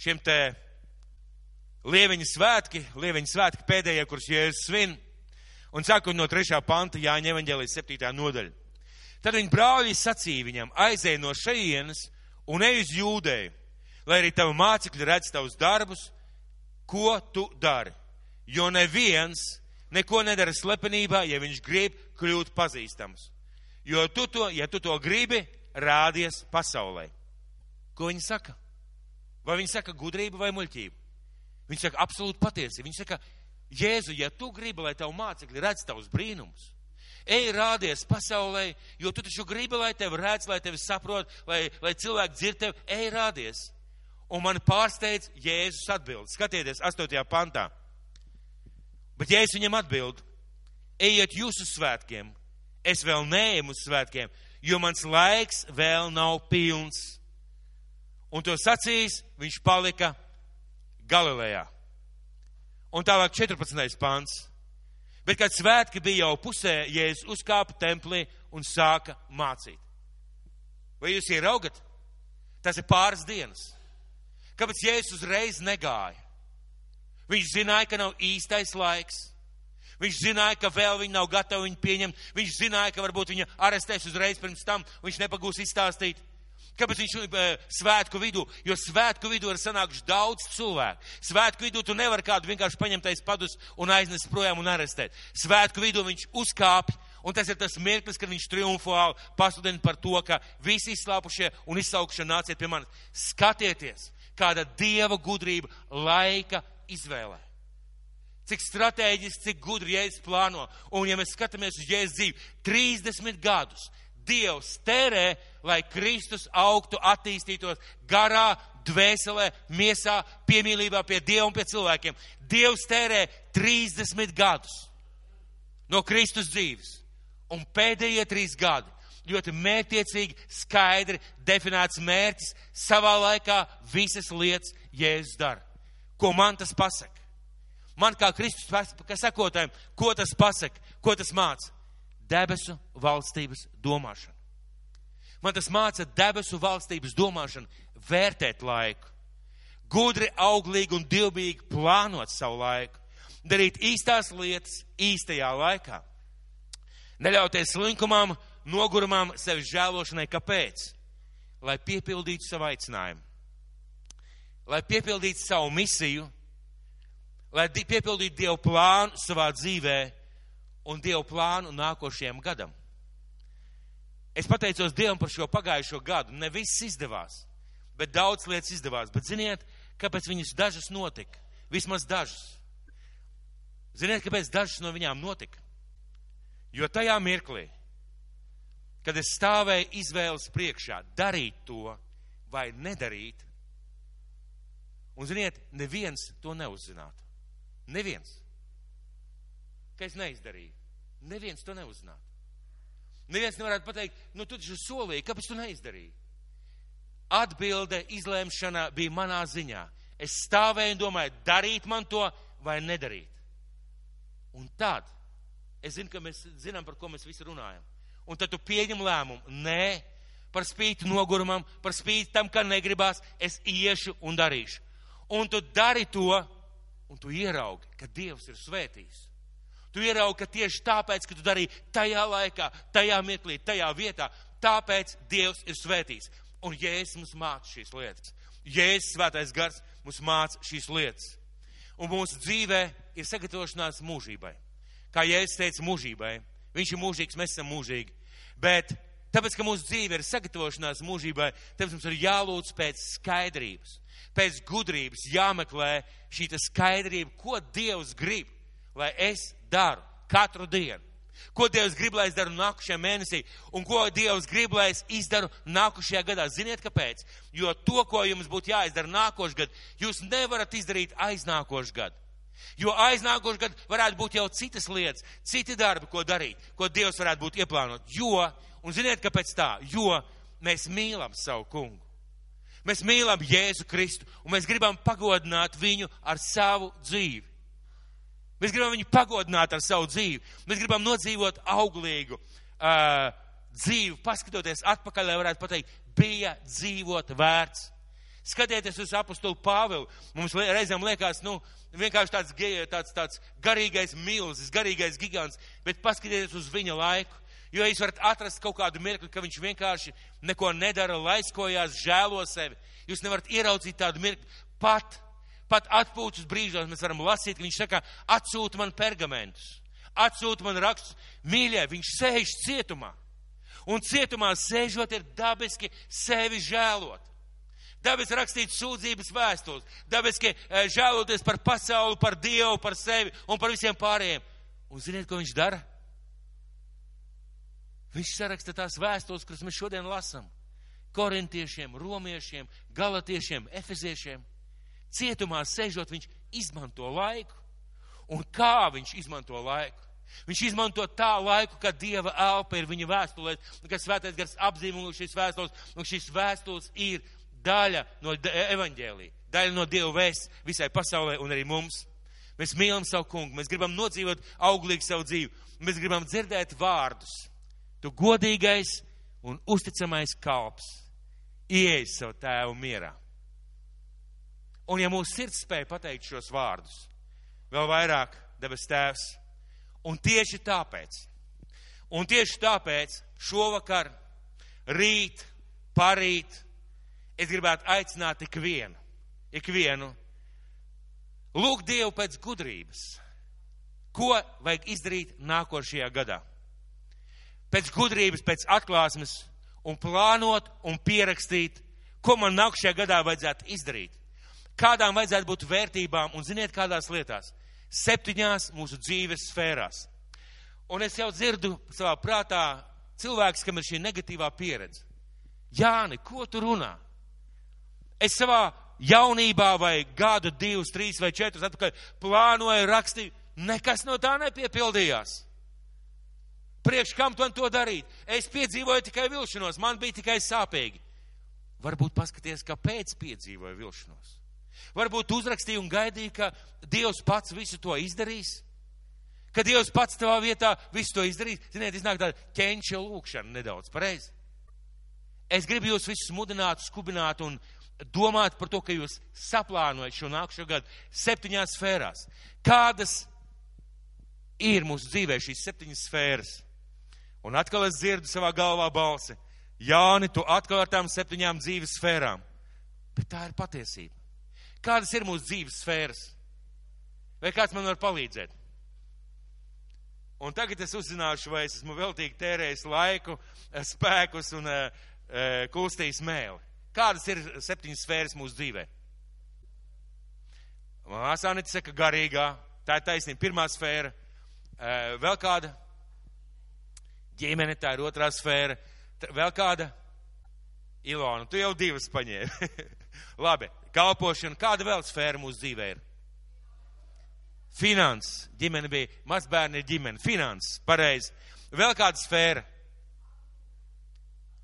šiem te lieviņa svētki, lieviņa svētki pēdējie, kurus Jēzus svin. Un sākot no 3. panta Jāņa evaņģēlijas, septītā nodaļa. Tad viņa brāļi sacīja viņam, aizēj no šejienes un ej uz jūdēju, lai arī tavi mācekļi redz tavus darbus, ko tu dari. Jo neviens neko nedara slepenībā, ja viņš grib kļūt pazīstams. Jo tu to, ja tu to gribi, rādies pasaulē. Ko viņi saka? Vai viņi saka gudrību vai muļķību? Viņi saka absolūti patiesi. Viņi saka, Jēzu, ja tu gribi, lai tavu mācekļi redz tavus brīnumus, Ej, rādies pasaulē, jo tu taču gribi, lai tevi redz, lai tevi saprot, lai, lai cilvēki dzird tevi. Ej, rādies. Un man pārsteidz Jēzus atbild. Skatieties, 8. pantā. Bet Jēzus viņam atbild, ejiet jūs uz svētkiem, es vēl neeju uz svētkiem, jo mans laiks vēl nav pilns. Un to sacīs, viņš palika Galilejā. Un tālāk 14. pants. Bet, kad svētki bija jau pusē, Jēzus uzkāpa templī un sāka mācīt. Vai jūs ieraugat? Tas ir pāris dienas. Kāpēc Jēzus uzreiz negāja? Viņš zināja, ka nav īstais laiks. Viņš zināja, ka vēl viņi nav gatavi viņu pieņemt. Viņš zināja, ka varbūt viņa arestēs uzreiz pirms tam, viņš nepagūs izstāstīt. Kāpēc viņš ir e, svētku vidū? Jo svētku vidū ir sanākuši daudz cilvēku. Svētku vidū tu nevar kādu vienkārši paņemt aiz padus un aiznest projām un arestēt. Svētku vidū viņš uzkāpj, un tas ir tas mirklis, kad viņš triumfāli pasludina par to, ka visi izslāpušie un izsaukšie nāciet pie manis. Skatieties, kāda dieva gudrība laika izvēlē. Cik strateģiski, cik gudri Jēzus plāno. Un ja mēs skatāmies uz Jēzus dzīvi, 30 gadus Dievs tērē, lai Kristus augtu, attīstītos garā, dvēselē, miesā, piemīlībā pie Dieva un pie cilvēkiem. Dievs tērē 30 gadus no Kristus dzīves. Un pēdējie trīs gadi ļoti mērķiecīgi, skaidri definēts mērķis, savā laikā visas lietas Jēzus dara. Ko man tas pasaka? Man kā Kristus sakotājiem, ko tas pasaka, ko tas māca? Debesu valstības domāšanu. Man tas māca debesu valstības domāšanu, vērtēt laiku, gudri, auglīgi un dievbijīgi plānot savu laiku, darīt īstās lietas īstajā laikā. Neļauties slinkumam, nogurumam, sevi žēlošanai, kāpēc? Lai piepildītu savu aicinājumu, lai piepildītu savu misiju, lai piepildītu Dievu plānu savā dzīvēm un Dievu plānu nākošajam gadam. Es pateicos Dievam par šo pagājušo gadu. Ne viss izdevās, bet daudz lietas izdevās. Bet ziniet, kāpēc viņas dažas notika? Vismaz dažas. Ziniet, kāpēc dažas no viņām notika? Jo tajā mirklī, kad es stāvēju izvēles priekšā, darīt to vai nedarīt, un ziniet, neviens to neuzzinātu. Neviens ka es neizdarīju. Neviens to neuzzinātu. Neviens nevarētu pateikt, nu tu taču solīji, kāpēc tu neizdarīji? Atbilde, izlēmšana bija manā ziņā. Es stāvēju un domāju, darīt man to vai nedarīt. Un tad, es zinu, ka mēs zinām, par ko mēs visi runājam. Un tad tu pieņem lēmumu, nē, par spīti nogurumam, par spīti tam, ka negribās, es iešu un darīšu. Un tu dari to, un tu ieraugi, ka Dievs ir svētījis. Tu ieraugi, ka tieši tāpēc, ka tu darīji tajā laikā, tajā mirklī, tajā vietā, tāpēc Dievs ir svētīts. Un Jēzus mums māca šīs lietas. Jēzus svētais gars mums māca šīs lietas. Un mūsu dzīvē ir sagatavošanās mūžībai. Kā Jēzus teica, mūžībai. Viņš ir mūžīgs, mēs esam mūžīgi. Bet tāpēc, ka mūsu dzīve ir sagatavošanās mūžībai, tāpēc mums ir jālūdz pēc skaidrības, pēc gudrības, jāmeklē šī skaidrība, ko Dievs grib, lai es daru katru dienu. Ko Dievs grib, lai es daru nākušajā mēnesī, un ko Dievs grib, lai es izdaru nākušajā gadā. Ziniet, kāpēc? Jo to, ko jums būtu jāizdara nākošais gads, jūs nevarat izdarīt aiznākošais gads. Jo aiznākošais gads varētu būt jau citas lietas, citi darbi, ko darīt, ko Dievs varētu būt ieplānot. Jo, un ziniet, kāpēc tā? Jo mēs mīlam savu kungu. Mēs mīlam Jēzu Kristu, un mēs gribam pagodināt viņu ar savu dzīvi. Mēs gribam viņu pagodināt ar savu dzīvi. Mēs gribam nodzīvot auglīgu uh, dzīvi, paskatoties atpakaļ, lai varētu pateikt, bija dzīvot vērts. Skatieties uz apustulu Pāvilu. Mums reizēm liekas, nu, vienkārši tāds, tāds, tāds garīgais milzis, garīgais gigants, bet paskatieties uz viņa laiku. Jo jūs varat atrast kaut kādu mirkli, ka viņš vienkārši neko nedara, laiskojās, žēlo sevi. Jūs nevarat ieraudzīt tādu mirkli pat pat atpūtas brīžos mēs varam lasīt, ka viņš saka, atsūta man pergamentus, atsūta man rakstus. Mīļie, viņš sēž cietumā. Un cietumā sēžot ir dabiski sevi žēlot. Dabiski rakstīt sūdzības vēstules, dabiski eh, žēloties par pasauli, par Dievu, par sevi un par visiem pārējiem. Un ziniet, ko viņš dara? Viņš saraksta tās vēstules, kuras mēs šodien lasām. Korintiešiem, romiešiem, galatiešiem, efeziešiem cietumā sēžot, viņš izmanto laiku. Un kā viņš izmanto laiku? Viņš izmanto tā laiku, kad Dieva elpa ir viņa vēstulēs, kad svētais gars apzīmolo šīs vēstules, un šīs vēstules ir daļa no evaņģēlī, daļa no Dieva vēsts visai pasaulē un arī mums. Mēs mīlam savu kungu, mēs gribam nodzīvot auglīgi savu dzīvi, mēs gribam dzirdēt vārdus. Tu godīgais un uzticamais kalps, ieej savu tēvu mierā. Un ja mūsu sirds spēja pateikt šos vārdus, vēl vairāk debes tēvs, Un tieši tāpēc, un tieši tāpēc šovakar, rīt, parīt, es gribētu aicināt ikvienu, ikvienu, lūgt Dievu pēc gudrības. Ko vajag izdarīt nākošajā gadā? Pēc gudrības, pēc atklāsmes un plānot un pierakstīt, ko man nākošajā gadā vajadzētu izdarīt. Kādām vajadzētu būt vērtībām un ziniet kādās lietās? Septiņās mūsu dzīves sfērās. Un es jau dzirdu savā prātā cilvēks, kam ir šī negatīvā pieredze. Jāni, ko tu runā? Es savā jaunībā vai gadu, divus, trīs vai četrus atpakaļ plānoju rakstīt, nekas no tā nepiepildījās. Priekš kam man to darīt? Es piedzīvoju tikai vilšanos, man bija tikai sāpīgi. Varbūt paskaties, kāpēc piedzīvoju vilšanos. Varbūt uzrakstīju un gaidīju, ka Dievs pats visu to izdarīs. Ka Dievs pats tavā vietā visu to izdarīs. Ziniet, iznāk tāda ķenča lūkšana nedaudz, pareizi. Es gribu jūs visus mudināt, skubināt un domāt par to, ka jūs saplānojat šo nākšo gadu septiņās sfērās. Kādas ir mūsu dzīvē šīs septiņas sfēras? Un atkal es dzirdu savā galvā balsi. Jāni, tu atkal ar tām septiņām dzīves sfērām. Bet tā ir patiesība. Kādas ir mūsu dzīves sfēras? Vai kāds man var palīdzēt? Un tagad es uzzināšu, vai es esmu veltīgi tērējis laiku, spēkus un uh, kustījis mēli. Kādas ir septiņas sfēras mūsu dzīvē? Māsānīte saka, garīgā, tā ir taisnība, pirmā sfēra. Vēl kāda? Ģimene, tā ir otrā sfēra. Vēl kāda? Ilona, tu jau divas paņēmi. Labi, kalpošana, kāda vēl sfēra mūsu dzīvē ir? Finanses, ģimene bija, mazbērni ir ģimene, finanses, pareizi. Vēl kāda sfēra?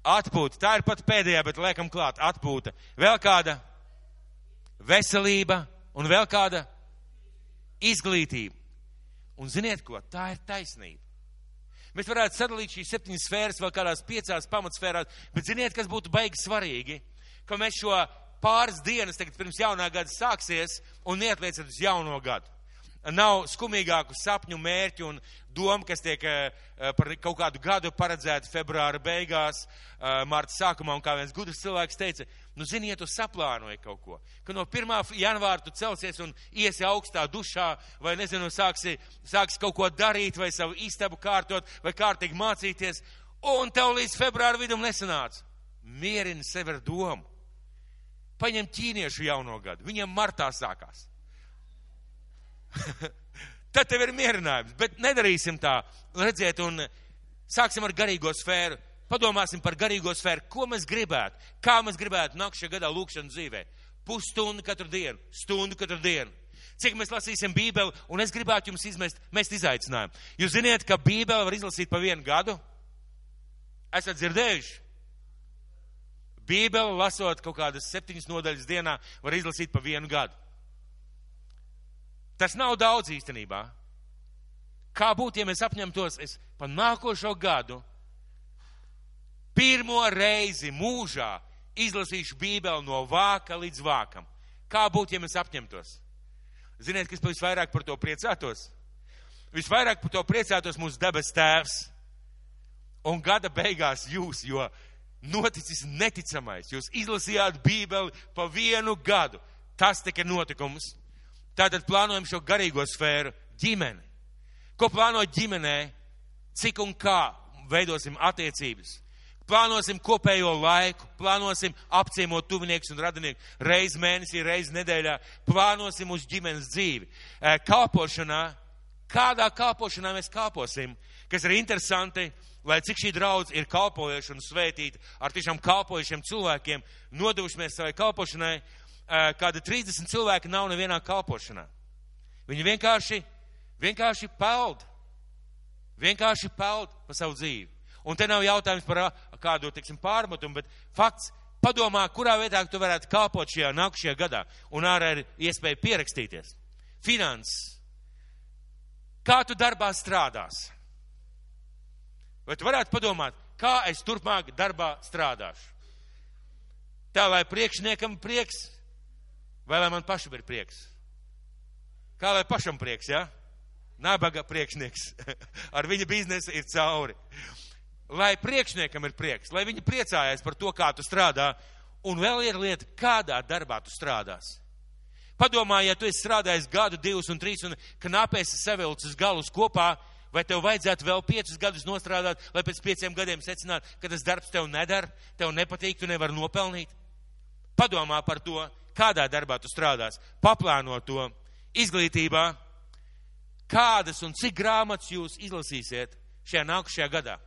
Atpūta. Tā ir pat pēdējā, bet liekam klāt. Atpūta. Vēl kāda veselība un vēl kāda izglītība. Un ziniet ko? Tā ir taisnība. Mēs varētu sadalīt šīs septiņas sfēras vēl kādās piecās pamatsfērās, bet ziniet, kas būtu baigi svarīgi? Ka mēs šo pāris dienas tagad pirms jaunā gada sāksies un neatliecat uz jauno gadu nav skumīgāku sapņu, mērķu un domu, kas tiek uh, par kaut kādu gadu paredzēta februāra beigās, uh, mārta sākumā, un kā viens gudrs cilvēks teica, nu, ziniet, tu saplānoji kaut ko, ka no 1. janvāra tu celsies un iesi augstā dušā, vai, nezinu, sāksi, sāksi kaut ko darīt, vai savu istabu kārtot, vai kārtīgi mācīties, un tev līdz februāra vidum nesanāca. Mierini sevi ar domu. Paņem ķīniešu jauno gadu, viņiem martā sākās Tad tev ir mierinājums, bet nedarīsim tā. Redziet, un sāksim ar garīgo sfēru. Padomāsim par garīgo sfēru, ko mēs gribētu, kā mēs gribētu nākamajā gadā lūkšanas dzīvē. Pusstundu katru dienu, stundu katru dienu. Cik mēs lasīsim Bībeli, un es gribētu jums izmest, mest izaicinājumu. Jūs ziniet, ka Bībeli var izlasīt pa vienu gadu? Esat dzirdējuši? Bībeli lasot kaut kādas septiņas nodaļas dienā, var izlasīt pa vienu gadu. Tas nav daudz īstenībā. Kā būtu, ja mēs apņemtos, es pa nākošo gadu pirmo reizi mūžā izlasīšu Bībeli no vāka līdz vākam. Kā būtu, ja mēs apņemtos? Ziniet, kas visvairāk par to priecātos? Visvairāk par to priecātos mūsu debes tēvs. Un gada beigās jūs, jo noticis neticamais. Jūs izlasījāt Bībeli pa vienu gadu. Tas tika notikums. Tātad plānojam šo garīgo sfēru ģimeni. Ko plānot ģimenē? Cik un kā veidosim attiecības? Plānosim kopējo laiku, plānosim apciemot tuviniekus un radiniekus reizi mēnesī, reizi nedēļā, plānosim uz ģimenes dzīvi. Kalpošanā, kādā kalpošanā mēs kalposim, kas ir interesanti, lai cik šī draudz ir kalpojuši un svētīti ar tiešām kalpojušiem cilvēkiem, nodevušamies savai kalpošanai, kādi 30 cilvēki nav nevienā kalpošanā. Viņi vienkārši, vienkārši peld. Vienkārši peld pa savu dzīvi. Un te nav jautājums par kādu, teiksim, pārmetumu, bet fakts, padomā, kurā vietā tu varētu kalpot šajā nākušajā gadā. Un ārā ir iespēja pierakstīties. Finanses. Kā tu darbā strādās? Vai tu varētu padomāt, kā es turpmāk darbā strādāšu? Tā, lai priekšniekam prieks, Vai lai man pašam ir prieks? Kā lai pašam prieks, jā? Ja? nabaga priekšnieks. Ar viņa biznesu ir cauri. Lai priekšniekam ir prieks, lai viņi priecājās par to, kā tu strādā. Un vēl ir lieta, kādā darbā tu strādās. Padomā, ja tu esi strādājis gadu, divus un trīs un knapēsi savilcis galus kopā, vai tev vajadzētu vēl piecus gadus nostrādāt, lai pēc pieciem gadiem secinātu, ka tas darbs tev nedara, tev nepatīk, tu nevari nopelnīt? Padomā par to, kādā darbā tu strādās, paplāno to izglītībā, kādas un cik grāmatas jūs izlasīsiet šajā nākušajā gadā.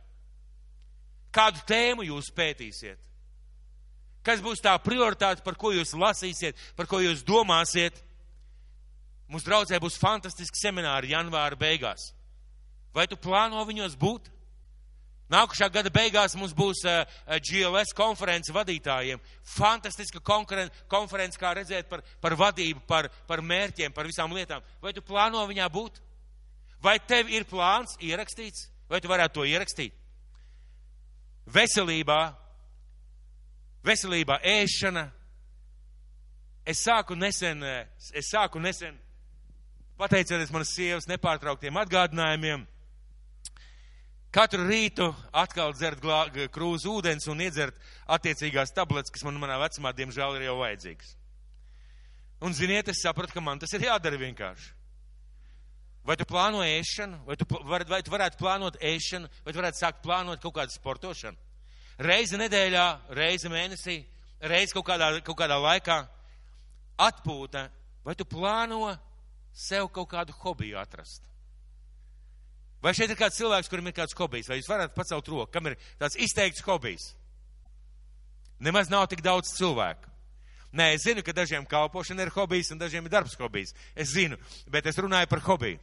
Kādu tēmu jūs pētīsiet? Kas būs tā prioritāte, par ko jūs lasīsiet, par ko jūs domāsiet? Mums draudzē būs fantastiski semināri janvāra beigās. Vai tu plāno viņos būt? Nākušā gada beigās mums būs uh, GLS konference vadītājiem. Fantastiska konference, kā redzēt par, par vadību, par, par mērķiem, par visām lietām. Vai tu plāno viņā būt? Vai tev ir plāns ierakstīts? Vai tu varētu to ierakstīt? Veselībā, veselībā ēšana. Es sāku nesen, es sāku nesen, pateicoties manas sievas nepārtrauktiem atgādinājumiem, katru rītu atkal dzert krūzu ūdens un iedzert attiecīgās tabletes, kas man manā vecumā, diemžēl, ir jau vajadzīgas. Un, ziniet, es sapratu, ka man tas ir jādara vienkārši. Vai tu plāno ēšanu, vai tu, var, vai tu varētu plānot ēšanu, vai tu varētu sākt plānot kaut kādu sportošanu? Reizi nedēļā, reizi mēnesī, reizi kaut kādā, kaut kādā laikā atpūta, vai tu plāno sev kaut kādu hobiju atrast? Vai šeit ir kāds cilvēks, kurim ir kāds hobijs, vai jūs varat pacelt roku, kam ir tāds izteikts hobijs? Nemaz nav tik daudz cilvēku. Nē, es zinu, ka dažiem kalpošana ir hobijs un dažiem ir darbs hobijs. Es zinu, bet es runāju par hobiju.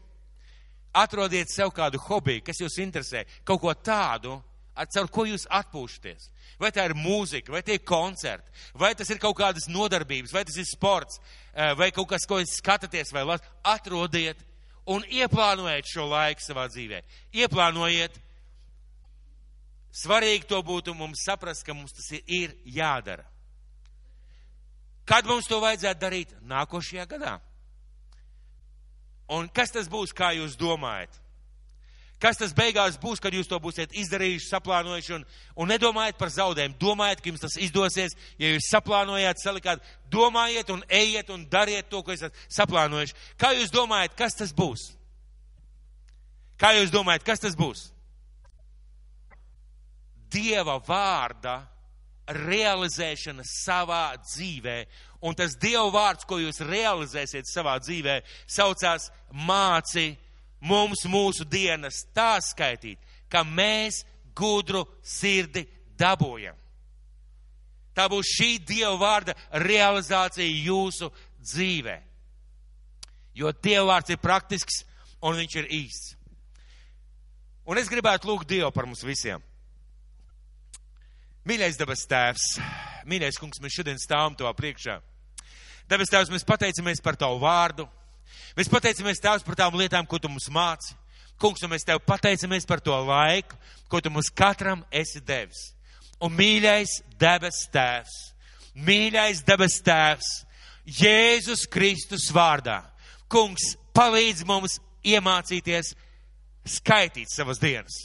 Atrodiet sev kādu hobiju, kas jūs interesē, kaut ko tādu, caur ko jūs atpūšaties. Vai tā ir mūzika, vai tie ir koncerti, vai tas ir kaut kādas nodarbības, vai tas ir sports, eh, vai kaut kas, ko jūs skatāties, vai lasat. Atrodiet un ieplānojiet šo laiku savā dzīvē. Ieplānojiet. Svarīgi to būtu mums saprast, ka mums tas ir, jādara. Kad mums to vajadzētu darīt? Nākošajā gadā. Un kas tas būs, kā jūs domājat? Kas tas beigās būs, kad jūs to būsiet izdarījuši, saplānojuši un, un nedomājiet par zaudējumu? Domājiet, ka jums tas izdosies, ja jūs saplānojāt, salikāt, domājiet un ejiet un dariet to, ko esat saplānojuši. Kā jūs domājat, kas tas būs? Kā jūs domājat, kas tas būs? Dieva vārda realizēšana savā dzīvē un tas Dieva vārds, ko jūs realizēsiet savā dzīvē, saucās māci mums mūsu dienas tā skaitīt, ka mēs gudru sirdi dabūjam. Tā būs šī Dieva vārda realizācija jūsu dzīvē. Jo Dieva vārds ir praktisks un viņš ir īsts. Un es gribētu lūgt Dievu par mums visiem. Mīļais debes tēvs, mīļais kungs, mēs šodien stāvam to priekšā. Debes Tēvs, mēs pateicamies par Tavu vārdu. Mēs pateicamies Tēvs par tām lietām, ko Tu mums māci. Kungs, un mēs Tev pateicamies par to laiku, ko Tu mums katram esi devis. Un mīļais debes Tēvs, mīļais debes Tēvs, Jēzus Kristus vārdā. Kungs, palīdz mums iemācīties skaitīt savas dienas.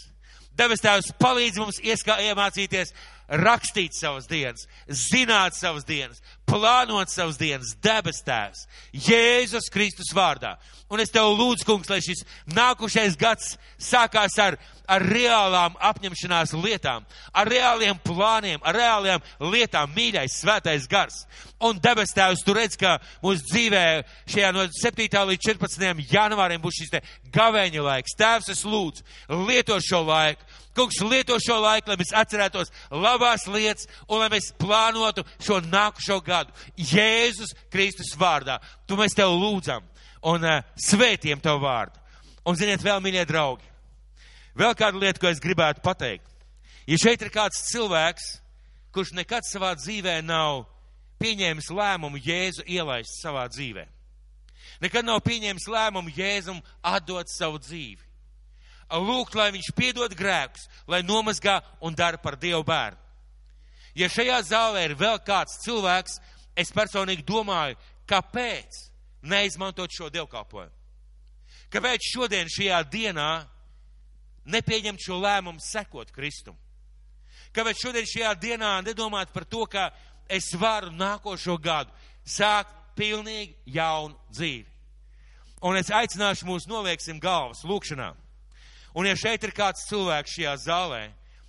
Debes Tēvs palīdz mums ieskā, iemācīties rakstīt savas dienas, zināt savas dienas, plānot savas dienas, debes tēvs, Jēzus Kristus vārdā. Un es tev lūdzu, kungs, lai šis nākušais gads sākās ar, ar reālām apņemšanās lietām, ar reāliem plāniem, ar reāliem lietām, mīļais, svētais gars. Un debes tēvs, tu redz, ka mūsu dzīvē šajā no 7. līdz 14. janvārim būs šis te gavēņa laiks. Tēvs, es lūdzu, lieto šo laiku Kungs lieto šo laiku, lai mēs atcerētos labās lietas un lai mēs plānotu šo nākušo gadu. Jēzus Kristus vārdā. Tu mēs tev lūdzam un uh, svētiem tev vārdu. Un ziniet, vēl, mīļie draugi, vēl kāda lieta, ko es gribētu pateikt. Ja šeit ir kāds cilvēks, kurš nekad savā dzīvē nav pieņēmis lēmumu Jēzu ielaist savā dzīvē, nekad nav pieņēmis lēmumu Jēzum atdot savu dzīvi, lūgt, lai viņš piedod grēkus, lai nomazgā un dara par Dievu bērnu. Ja šajā zālē ir vēl kāds cilvēks, es personīgi domāju, kāpēc neizmantot šo dievkalpojumu? Kāpēc šodien, šajā dienā, nepieņemt šo lēmumu sekot Kristum? Kāpēc šodien, šajā dienā, nedomāt par to, ka es varu nākošo gadu sākt pilnīgi jaunu dzīvi? Un es aicināšu mūs nolieksim galvas lūkšanā. Un ja šeit ir kāds cilvēks šajā zālē,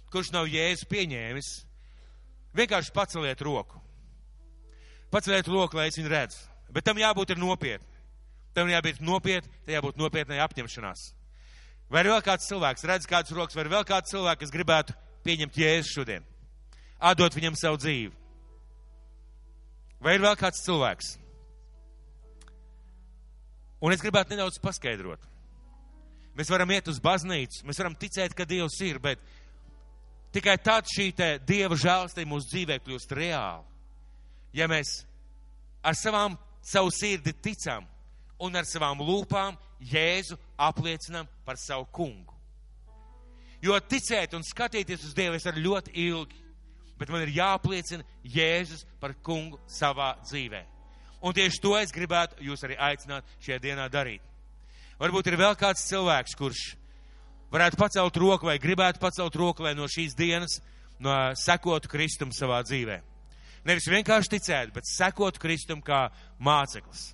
kurš nav jēzu pieņēmis, vienkārši paceliet roku. Paceliet roku, lai es viņu redzu. Bet tam jābūt ir nopietni. Tam jābūt nopietni, tam jābūt nopietnai apņemšanās. Vai ir vēl kāds cilvēks, redz kāds rokas, vai ir vēl kāds cilvēks, kas gribētu pieņemt jēzu šodien? Atdot viņam savu dzīvi. Vai ir vēl kāds cilvēks? Un es gribētu nedaudz paskaidrot. Mēs varam iet uz baznīcu, mēs varam ticēt, ka Dievs ir, bet tikai tad šī Dieva žēlstība mūsu dzīvē kļūst reāla. Ja mēs ar savām, savu sirdi ticam un ar savām lūpām Jēzu apliecinam par savu kungu. Jo ticēt un skatīties uz Dievu es varu ļoti ilgi, bet man ir jāapliecina Jēzus par kungu savā dzīvē. Un tieši to es gribētu jūs arī aicināt šajā dienā darīt. Varbūt ir vēl kāds cilvēks, kurš varētu pacelt roku vai gribētu pacelt roku, lai no šīs dienas no, sekotu Kristum savā dzīvē. Nevis vienkārši ticēt, bet sekotu Kristum kā māceklis.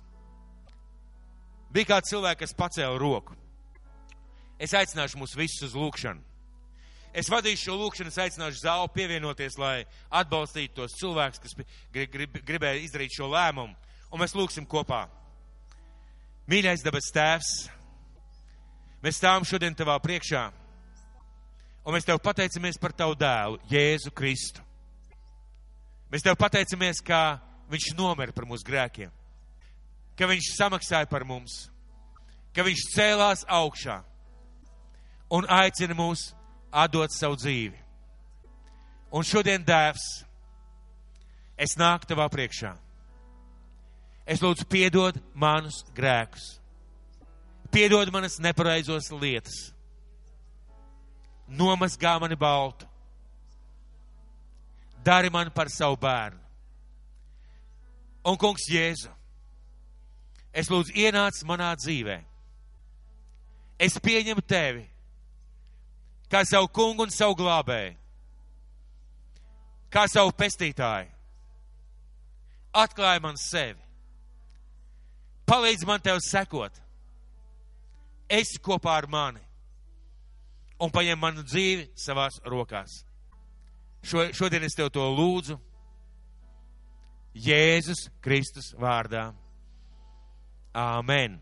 Bija kāds cilvēks, kas pacēla roku. Es aicināšu mūs visus uz lūkšanu. Es vadīšu šo lūkšanu, es aicināšu zāli pievienoties, lai atbalstītu tos cilvēkus, kas grib, grib, gribēja izdarīt šo lēmumu. Un mēs lūksim kopā. Mīļais dabas tēvs, mēs stāvam šodien tavā priekšā. Un mēs tev pateicamies par tavu dēlu, Jēzu Kristu. Mēs tev pateicamies, ka viņš nomira par mūsu grēkiem ka viņš samaksāja par mums, ka viņš cēlās augšā un aicina mūs atdot savu dzīvi. Un šodien, Dēvs, es nāku tavā priekšā. Es lūdzu, piedod manus grēkus, piedod manas nepareizos lietas, nomazgā mani baltu, dari man par savu bērnu. Un, kungs, Jēzu, Es lūdzu, ienāc manā dzīvē. Es pieņemu tevi kā savu kungu un savu glābēju, kā savu pestītāju. Atklāj man sevi. Palīdz man tev sekot. Esi kopā ar mani un paņem manu dzīvi savās rokās. Šo, šodien es tev to lūdzu Jēzus Kristus vārdā. Amen.